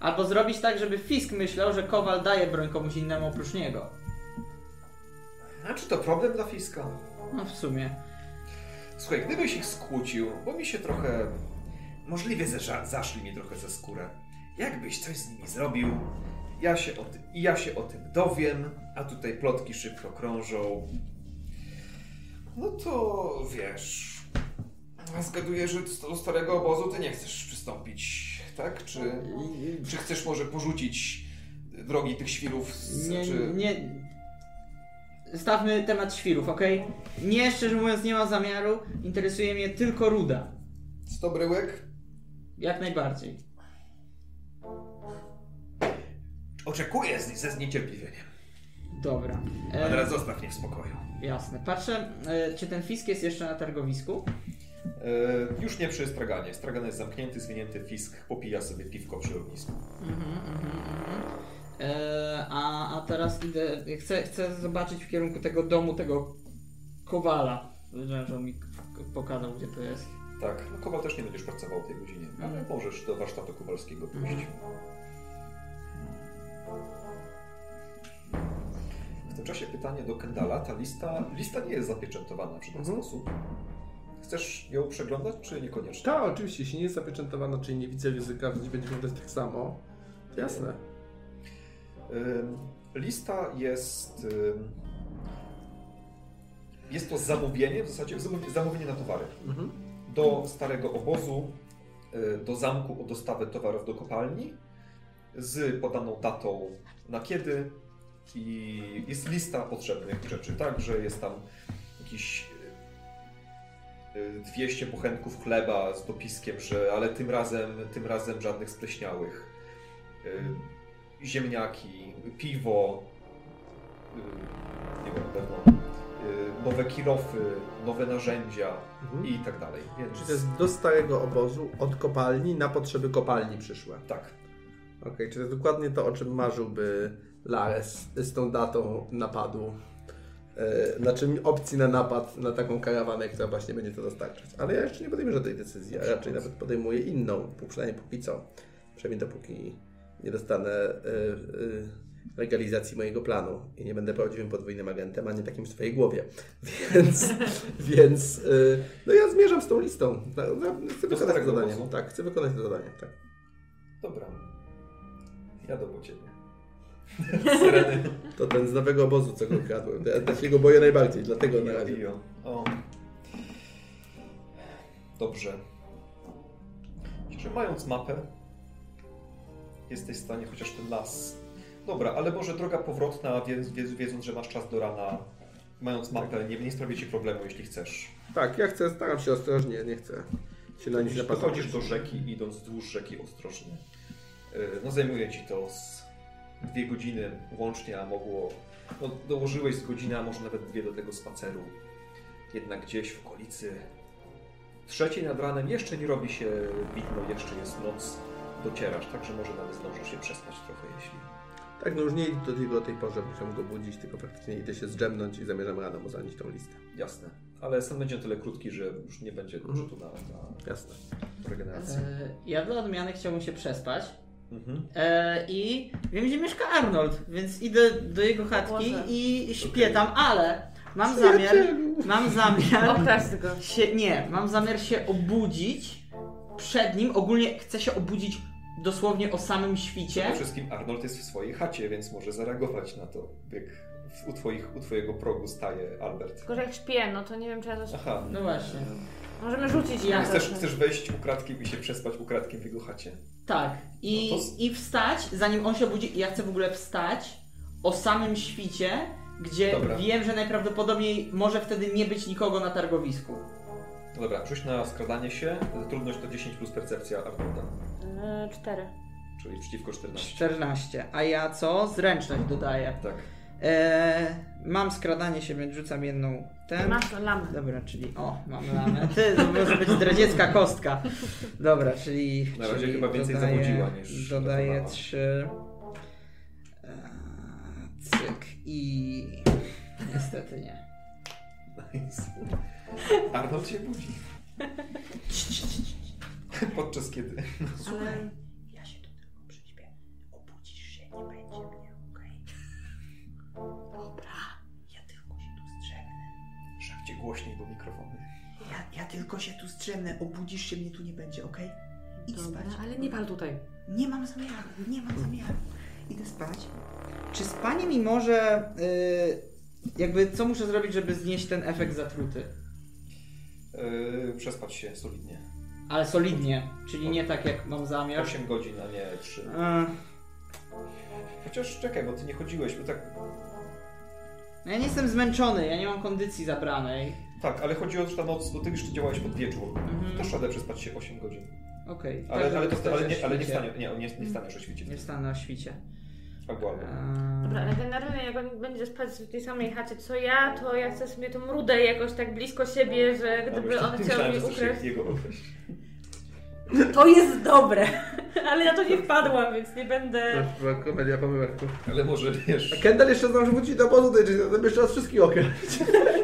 Albo zrobić tak, żeby fisk myślał, że kowal daje broń komuś innemu oprócz niego. A czy to problem dla Fiska? No w sumie. Słuchaj, gdybyś ich skłócił, bo mi się trochę... Możliwie zesza- zaszli mi trochę ze skórę. Jakbyś coś z nimi zrobił, ja się o tym, i ja się o tym dowiem, a tutaj plotki szybko krążą. No to wiesz... Zgaduję, że do starego obozu ty nie chcesz przystąpić, tak? Czy, czy chcesz może porzucić drogi tych świrów? Z, Nie, czy... nie. Stawmy temat świrów, ok? Nie, szczerze mówiąc, nie mam zamiaru. Interesuje mnie tylko ruda. Sto bryłek? Jak najbardziej. Oczekuję z, ze zniecierpliwieniem. Dobra. A teraz zostaw mnie w spokoju. jasne. Patrzę, e, czy ten fisk jest jeszcze na targowisku? E, już nie przy straganie. Stragan jest zamknięty, zwinięty fisk, popija sobie piwko przy ognisku. Mhm, mhm, mhm. E, a, a teraz idę. Chcę, chcę zobaczyć w kierunku tego domu, tego kowala. Wiedziałem, że on mi pokazał, gdzie to jest. Tak, no Kowal też nie będziesz pracował o tej godzinie, ale możesz do warsztatu kowalskiego pójść. Mhm. W tym czasie pytanie do Kendala. Ta lista, lista nie jest zapieczętowana w żaden Mhm. sposób. Chcesz ją przeglądać, czy niekoniecznie? Tak, oczywiście, jeśli nie jest zapieczętowana, czyli nie widzę ryzyka, że będzie wyglądać tak samo, to jasne. Lista jest. Jest to zamówienie, w zasadzie zamówienie- na towary. Mhm. Do starego obozu, y, do zamku o dostawę towarów do kopalni. z podaną datą na kiedy i jest lista potrzebnych rzeczy, tak, że jest tam jakiś 200 bochenków chleba z dopiskiem, że ale tym razem, tym razem żadnych spleśniałych. Y, Ziemniaki, piwo, y, nie wiem pewno, y, nowe kirofy, nowe narzędzia Mhm. i tak dalej. Więc Czyli to jest do starego obozu, od kopalni na potrzeby kopalni przyszłe. tak. Okej, czy to jest dokładnie to, o czym marzyłby Lares z tą datą napadu? E, Znaczy opcji na napad na taką karawanę, która właśnie będzie to dostarczać. Ale ja jeszcze nie podejmę żadnej decyzji, a raczej nawet podejmuję inną, przynajmniej póki co. Przynajmniej dopóki nie dostanę e, e, legalizacji mojego planu i nie będę prawdziwym podwójnym agentem, a nie takim w swojej głowie. Więc, więc no ja zmierzam z tą listą. No, no, Chcę wykonać to zadanie. obozu? Tak, chcę wykonać to zadanie. Tak. Dobra. Jadę po ciebie. Syreny. To ten z nowego obozu, co go kradłem. Ja takiego boję najbardziej, dlatego na razie. O. Dobrze. Czy mając mapę, jesteś w stanie chociaż ten las. Dobra, ale może droga powrotna, wiedz, wiedz, wiedząc, że masz czas do rana, mając mapę, nie, nie sprawi ci problemu, jeśli chcesz. Tak, ja chcę, staram się ostrożnie, nie chcę się na nic Jeśli napatrzeć. dochodzisz do rzeki, idąc wzdłuż rzeki ostrożnie. Yy, No zajmuje ci to z dwie godziny łącznie, a mogło... No, dołożyłeś z godziny, a może nawet dwie do tego spaceru. Jednak gdzieś w okolicy trzeciej nad ranem jeszcze nie robi się widno, jeszcze jest noc. Docierasz, także może nawet zdążysz się przespać trochę, jeśli... Tak, no już nie idę do niego o tej porze, bo chciałem go budzić, tylko praktycznie idę się zdrzemnąć i zamierzam rano mu zanieść tą listę. Jasne. Ale sen będzie o tyle krótki, że już nie będzie dużo tu na, na Jasne. regenerację. E, ja dla odmiany chciałbym się przespać. Mhm. E, I wiem, gdzie mieszka Arnold, więc idę do jego chatki Boże. i śpię tam, ale mam zamiar, mam zamiar go. się, nie, mam zamiar się obudzić przed nim. Ogólnie chcę się obudzić dosłownie o samym świcie. Przede wszystkim Arnold jest w swojej chacie, więc może zareagować na to, jak u, twoich, u twojego progu staje Albert. Tylko, że jak śpię, no to nie wiem, czy ja coś... Aha. No właśnie. Możemy rzucić Ja na. Chcesz, chcesz wejść ukradkiem i się przespać ukradkiem w jego chacie. Tak. I, No to I wstać, zanim on się obudzi, ja chcę w ogóle wstać o samym świcie, gdzie Dobra. wiem, że najprawdopodobniej może wtedy nie być nikogo na targowisku. No dobra, rzuć na skradanie się. Trudność to 10 plus percepcja Arnolda, Yy, cztery. czyli przeciwko 14. 14. A ja co? Zręczność dodaję. Tak. Eee, mam skradanie się, więc rzucam jedną ten. Masz lamę. Dobra, czyli o, mam lamę. Ty, to może być zdradziecka kostka. Dobra, czyli. Na razie czyli chyba więcej dodaję, niż Dodaję trzy. Eee, cyk i. Niestety nie. Nice. Arnold się budzi. Podczas kiedy? Ale... Ja się do tego przyśpię. Obudzisz się, nie będzie Głośniej, bo mikrofony. Ja, ja tylko się tu zdrzemnę, obudzisz się, mnie tu nie będzie, okej? Idź Dobra, spać. ale nie pal tutaj. Nie mam zamiaru, nie mam zamiaru. Idę spać. Czy spanie mi może. y, jakby co muszę zrobić, żeby znieść ten efekt zatruty? Yy, przespać się solidnie. Ale solidnie, czyli nie tak jak mam zamiar. 8 godzin, a nie 3. Y, Chociaż czekaj, bo ty nie chodziłeś, bo tak... no ja nie jestem zmęczony, ja nie mam kondycji zabranej. Tak, ale chodzi o to, że ta noc, bo ty już działałeś pod wieczór. Mhm. Też radę przespać się 8 godzin. Okej. Ale, tak, ale, to, ale, nie, ale nie, wstanie, nie, nie, nie wstaniesz o świcie. Nie wstanę o świcie. Albo, albo. Dobra, ale generalnie jak on będzie spać w tej samej chacie co ja, to ja chcę sobie tą rudę jakoś tak blisko siebie, że gdyby on chciał mi że ukraść... jego. To jest dobre! Ale ja to nie wpadłam, więc nie będę... To była komedia pomyłek. Ale może, wiesz, A Kendall jeszcze zdąży wrócić do obozu, to jeszcze- jeszcze raz wszystkich okraść.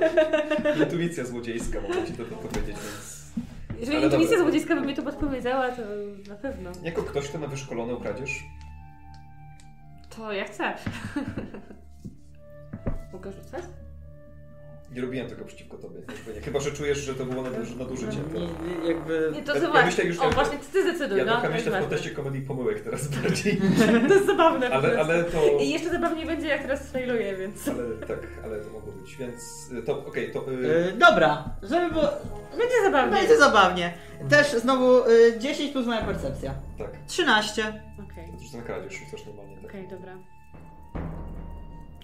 intuicja złodziejska, mogę ci to powiedzieć, więc... Jeżeli Ale intuicja dobra. złodziejska by mi to podpowiedziała, to na pewno. Jako ktoś, kto ma wyszkolone ukradzież, To ja chcę. Mogę rzucać? Nie robiłem tego przeciwko tobie. jakby nie. Chyba, że czujesz, że to było naduży, nadużycie. Nie, nie, jakby... Nie, to Ja- zobacz. ja myślę już- o, ja- właśnie ty zdecyduj, Ja no. trochę to jest myślę w kontekście komedii pomyłek teraz bardziej. To jest zabawne Ale, ale to... I jeszcze zabawniej będzie, jak teraz failuję, więc... Ale tak, ale to mogło być. Więc y, to okej, to... y, E, dobra, żeby było... Będzie zabawnie. Będzie zabawnie. Też znowu y, 10 plus moja percepcja. Tak. 13. Okej, To już na kradzież rzucasz normalnie, tak. okej, dobra.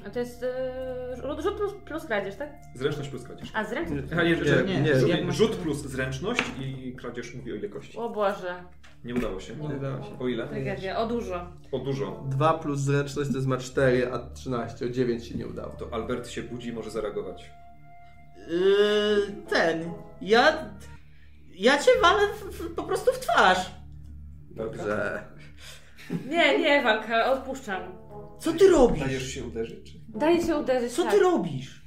A to jest yy, rzut, plus, plus kradzież, tak? Zręczność plus kradzież. A zręczność? Aha, nie, że, nie, nie, rzut, masz- rzut plus zręczność i kradzież mówi o ile kości. O Boże, Nie udało się. Nie udało się. O ile? tragedia, o dużo. O dużo. 2 plus zręczność to jest ma 4, a 13, o 9 się nie udało. To Albert się budzi i może zareagować. Yy, ten. Ja. Ja cię walę w, w, po prostu w twarz. Dobrze. Nie, nie, walka, odpuszczam. Co ty robisz? Dajesz się uderzyć? Czy... Daję się uderzyć, Co tak. ty robisz?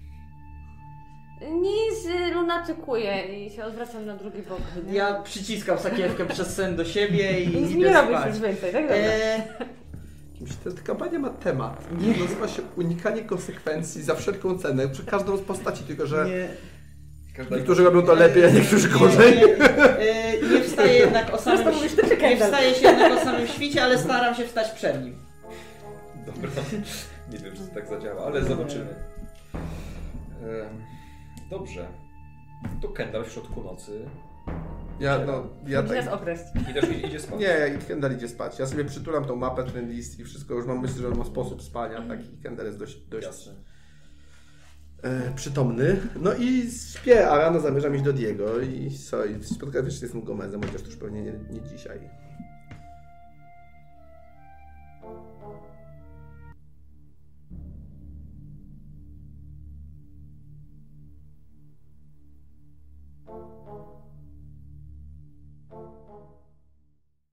Nic, y, lunatykuję i się odwracam na drugi bok. Ja przyciskam sakiewkę przez sen do siebie i Nic idę nie robisz spać. już więcej, tak? Dobra. Eee, Ta, ta kampania ma temat. Nazywa się unikanie konsekwencji za wszelką cenę. Przy każdą z postaci, tylko że nie, Każda niektórzy robią to lepiej, a niektórzy nie, gorzej. Nie, e, nie wstaję jednak o samym Prosto mówisz, ty czekaj Nie wstaję się jednak o samym świcie, ale staram się wstać przed nim. Dobra. Nie wiem, czy to tak zadziała, ale zobaczymy. Dobrze. To Kendall w środku nocy. Ja, no, ja tak... okraść. Idziesz, idzie spać. Nie, Kendall idzie spać. Ja sobie przytulam tą mapę, ten list i wszystko. Już mam myśl, że ma sposób spania. Taki Kendall jest dość, dość Jasne. e, przytomny. No i śpię, a rano zamierzam iść do Diego i co, i spotkać się z tym Gomezem, chociaż to już pewnie nie, nie dzisiaj.